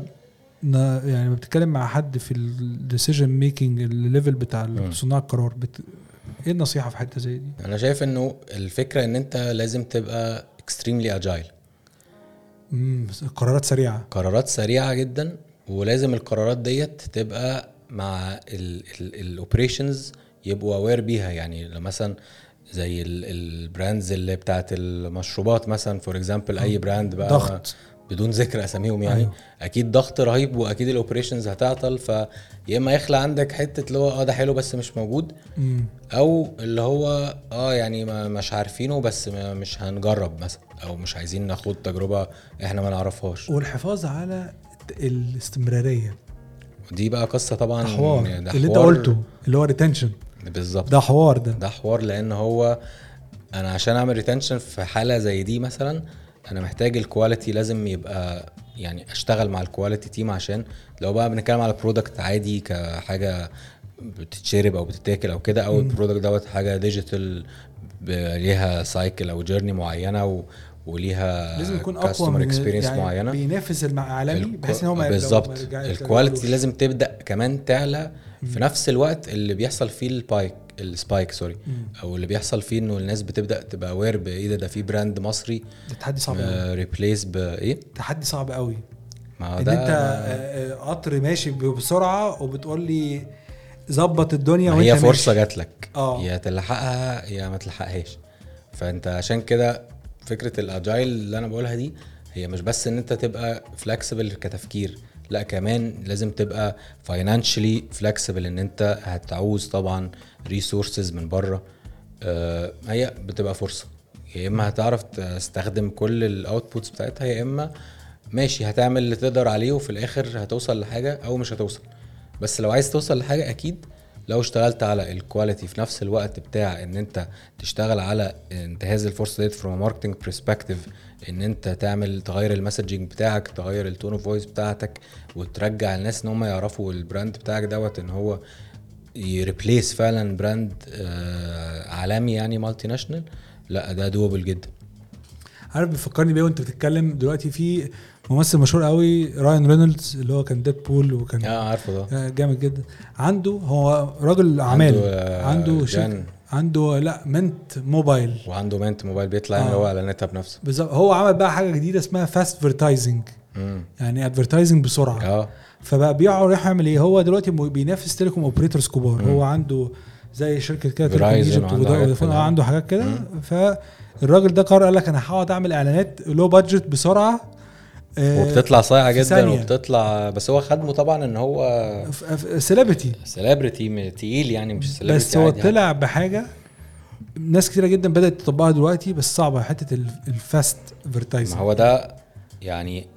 يعني لما بتتكلم مع حد في ال decision making ال level بتاع. صناع القرار بت... إيه النصيحة في حتة زي دي؟ أنا شايف إنه الفكرة إن أنت لازم تبقى extremely agile مم. قرارات سريعة قرارات سريعة جدا ولازم القرارات ديت تبقى مع ال operations يبقوا aware بيها يعني لو مثلا زي ال brands اللي بتاعت المشروبات مثلا for example أي brand بقى ضغط بدون ذكر أساميهم يعني. أيوه. أكيد ضغط رهيب وأكيد ال operations هتعطل فيا إما يخلق عندك حتة اللي هو آه ده حلو بس مش موجود مم. أو اللي هو آه يعني ما مش عارفينه بس ما مش هنجرب مثلا أو مش عايزين ناخد تجربة إحنا ما نعرفهاش والحفاظ على الاستمرارية دي بقى قصة طبعا ده حوار ده اللي أنت حوار- قلته اللي هو retention بالظبط ده حوار ده ده حوار لأن هو أنا عشان أعمل retention في حالة زي دي مثلا أنا محتاج ال quality لازم يبقى يعني أشتغل مع ال quality team عشان لو بقى بنتكلم على product عادي كحاجة بتتشرب أو بتتاكل أو كده أو ال product دوت حاجة digital ليها cycle أو journey معينة و وليها لازم يكون أقوى من experience يعني معينة. بينافس العالمي بحيث إن هو بالظبط. ال quality لازم تبدأ كمان تعلى في نفس الوقت اللي بيحصل فيه ال pike ال spike sorry. أو اللي بيحصل فيه إنه الناس بتبدأ تبقى aware بإيه ده ده في brand مصري ده تحدي صعب قوي replace بايه تحدي صعب قوي ما إن ده أنت آه، آه، قطر ماشي بسرعة وبتقول لي ظبط الدنيا وأنت هي فرصة. جات لك آه. يا تلحقها يا ما تلحقهاش فأنت عشان كده فكرة ال agile اللي أنا بقولها دي هي مش بس إن أنت تبقى flexible كتفكير لأ كمان لازم تبقى financially flexible إن أنت هتعوز طبعا resources من بره آه هي بتبقى فرصة. يا إما هتعرف تستخدم كل ال outputs بتاعتها يا إما ماشي هتعمل اللي تقدر عليه وفي الآخر هتوصل لحاجة أو مش هتوصل. بس لو عايز توصل لحاجة أكيد لو اشتغلت على ال quality في نفس الوقت بتاع إن أنت تشتغل على انتهاز الفرصة ديت from marketing perspective إن أنت تعمل تغير ال messaging بتاعك تغير ال tone of voice بتاعتك وترجع الناس إن هم يعرفوا ال brand بتاعك دوت إن هو ي replace فعلا brand آه عالمي يعني multinational لا ده doable جدا. عارف بيفكرني بيه وانت بتتكلم دلوقتي في ممثل مشهور قوي Ryan Reynolds اللي هو كان Deadpool وكان آه عارفه ده. آه، جامد جدا. عنده هو راجل اعمال عنده، آه، عنده. شركة عنده لا Mint Mobile وعنده Mint Mobile بيطلع آه. اللي هو اعلاناتها بنفسه. بالظبط. هو عمل بقى حاجة جديدة اسمها fast advertising مم. يعني advertising بسرعة. آه. فبقى رايح يعمل إيه؟ هو دلوقتي بينافس telecom operators كبار. هو عنده زي شركة كده Telecom Egypt عنده حاجات كده. فالراجل ده قرر قال لك أنا هقعد أعمل إعلانات low budget بسرعة آه، وبتطلع صايعة جدا ثانية. وبتطلع بس هو خدمه طبعا إن هو celebrity celebrity تقيل يعني مش celebrity بس هو طلع بحاجة ناس كتيرة جدا بدأت تطبقها دلوقتي بس صعبة. حتة ال- ال fast ما advertising هو ده يعني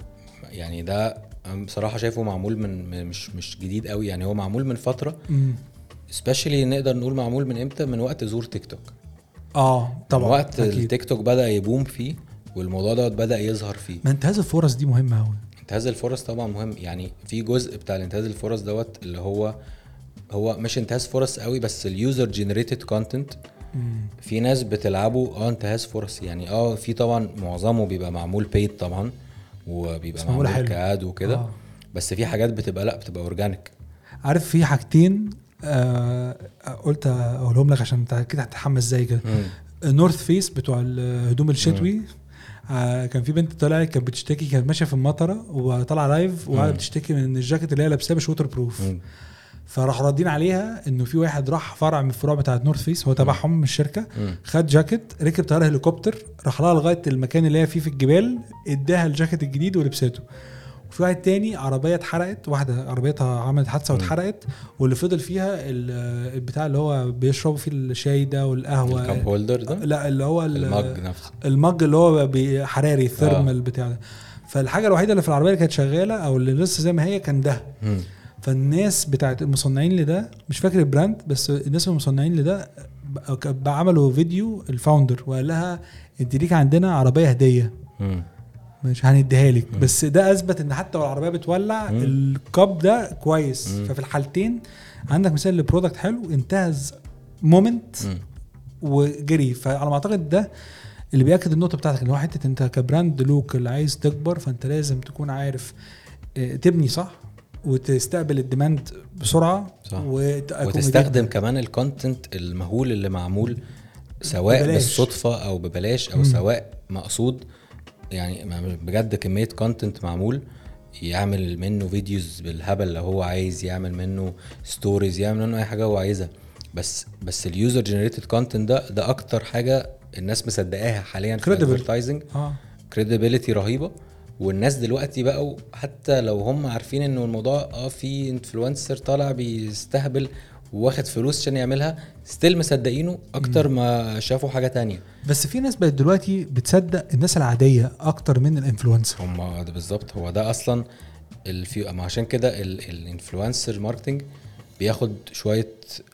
يعني ده بصراحة شايفه معمول من من- مش مش جديد قوي. يعني هو معمول من فترة. specially نقدر نقول معمول من إمتى؟ من وقت ظهور تيك توك. آه طبعا. طبعا وقت أكيد. التيك توك بدأ ي boom فيه والموضوع دوت بدأ يظهر فيه. ما انتهاز الفرص دي مهمة قوي انتهاز الفرص طبعا مهم. يعني في جزء بتاع الانتهاز الفرص دوت اللي هو هو مش انتهاز فرص قوي بس ال user generated content في ناس بتلعبه آه انتهاز فرص. يعني آه في طبعا معظمه بيبقى معمول paid طبعا. وبيبقى معمول. كاد وكده آه. آه. بس في حاجات بتبقى لا بتبقى organic عارف في حاجتين آه قلت أقولهم لك عشان أنت أكيد هتتحمس زي كده North Face بتوع الهدوم الشتوي آه كان في بنت طلعت كانت بتشتكي كانت ماشية في المطرة وطالعة live وقاعده مم. بتشتكي من إن الجاكيت اللي هي لابساه مش waterproof فراح ردين عليها إنه في واحد راح فرع من الفروع بتاعت North Face هو تبعهم من الشركة خد جاكيت ركب طيارة هليكوبتر راح لها لغاية المكان اللي هي فيه في الجبال اداها الجاكيت الجديد ولبسته. وفي واحد تاني عربية اتحرقت واحدة عربيتها عملت حادثة. واتحرقت واللي فضل فيها ال- البتاع اللي هو بيشربوا فيه الشاي ده والقهوة. ال cup holder ده؟ لا اللي هو ال- ال mug نفسه. ال mug اللي هو حراري ال thermal بتاع ده. فالحاجة الوحيدة اللي في العربية اللي كانت شغالة أو اللي لسه زي ما هي كان ده. فالناس بتاعت المصنعين لده مش فاكر ال brand بس الناس المصنعين لده عملوا فيديو ال founder وقال لها انت ليك عندنا عربية هدية مم. مش هنديها لك. بس ده أثبت إن حتى لو العربية بتولع مم. ال cup ده كويس مم. ففي الحالتين عندك مثال ل product حلو انتهز moment. وجري فعلى ما أعتقد ده اللي بيأكد النقطة بتاعتك اللي هو حتة أنت ك brand local عايز تكبر فأنت لازم تكون عارف آه، تبني صح وتستقبل ال demand بسرعة صح. وت- وتستخدم كمان ال content المهول اللي معمول سواء ببلاش. بالصدفة أو ببلاش أو مم. سواء مقصود يعني بجد كمية content معمول يعمل منه videos بالهبل لو هو عايز يعمل منه stories يعمل منه أي حاجة هو عايزها بس بس ال user generated content ده ده أكتر حاجة الناس مصدقاها حاليا في. ال advertising آه credibility رهيبة والناس دلوقتي بقوا حتى لو هم عارفين إنه الموضوع آه في influencer طالع بيستهبل واخد فلوس عشان يعملها still مصدقينه أكتر ما شافوا حاجة تانية. بس في ناس بقت دلوقتي بتصدق الناس العادية أكتر من ال influencer هم ده بالظبط. هو ده أصلا الفي ما عشان كده ال influencer marketing بياخد شوية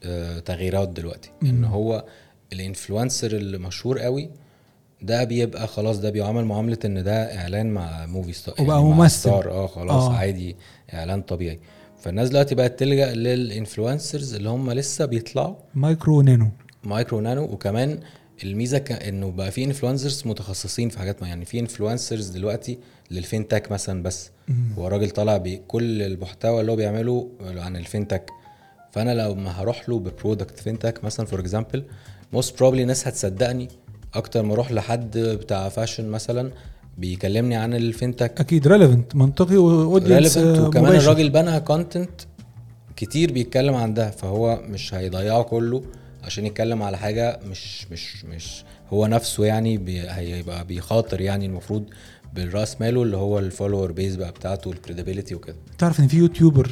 آه، تغييرات دلوقتي. مم. ان هو ال influencer اللي مشهور قوي ده بيبقى خلاص ده بيعامل معاملة إن ده إعلان مع movie star وبقى مع ممثل. آه خلاص. آه. عادي إعلان طبيعي فالناس دلوقتي بقت تلجأ لل influencers اللي هم لسه بيطلعوا مايكرو نانو مايكرو نانو وكمان الميزة ك... إنه بقى في influencers متخصصين في حاجات ما يعني في influencers دلوقتي لل fintech مثلا بس مم. هو راجل طالع بكل المحتوى اللي هو بيعمله عن ال fintech فأنا لو ما هروح له ب product fintech مثلا for example most probably ناس هتصدقني أكتر ما أروح لحد بتاع fashion مثلا بيكلمني عن ال fintech أكيد relevant منطقي و audience relevant وكمان الراجل بنى content كتير بيتكلم عن ده فهو مش هيضيعه كله عشان يتكلم على حاجة مش مش مش هو نفسه يعني بي هيبقى بيخاطر يعني المفروض بالرأس ماله اللي هو ال follower base بقى بتاعته وال credibility وكده. تعرف إن في YouTuber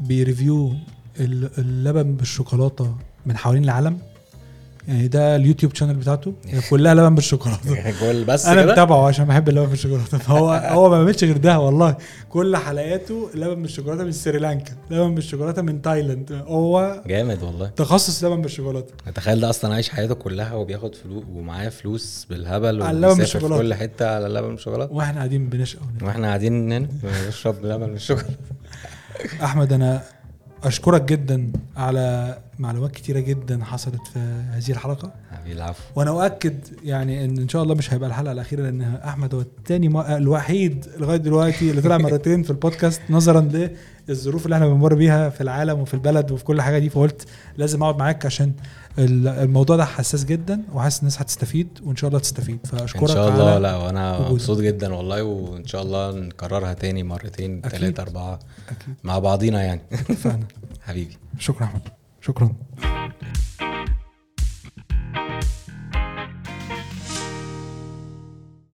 بي review ال- اللبن بالشوكولاتة من حوالين العالم؟ يعني ده ال YouTube channel بتاعته. كلها لبن بالشوكولاتة. جول بس أنا متابعه عشان بحب اللبن بالشوكولاتة. فهو هو ما بيعملش غير ده والله. كل حلقاته لبن بالشوكولاتة من سريلانكا. لبن بالشوكولاتة من تايلاند. هو جامد والله. تخصص لبن بالشوكولاتة. تخيل ده أصلا عايش حياته كلها وبياخد فلوس ومعاه فلوس بالهبل على اللبن وبيسافر في. كل حتة على اللبن بالشوكولاتة. وإحنا قاعدين بنشقى. وإحنا قاعدين هنا بنشرب لبن بالشوكولاتة. أحمد أنا أشكرك جدا على معلومات كتيرة جدا حصلت في هذه الحلقة. العفو. وأنا أؤكد يعني إن إن شاء الله مش هيبقى الحلقة الأخيرة لأن أحمد هو التاني م... الوحيد لغاية دلوقتي اللي طلع مرتين في البودكاست نظرا للظروف اللي إحنا بنمر بيها في العالم وفي البلد وفي كل حاجة دي. فقلت لازم أقعد معاك عشان ال- الموضوع ده حساس جدا وحاسس الناس هتستفيد وإن شاء الله تستفيد. فأشكرك إن شاء الله. لا وأنا. مبسوط جدا والله وإن شاء الله نكررها تاني مرتين أكيد. ثلاثة أربعة أكيد. مع بعضينا يعني. اتفقنا. حبيبي. شكرا أحمد. شكرا.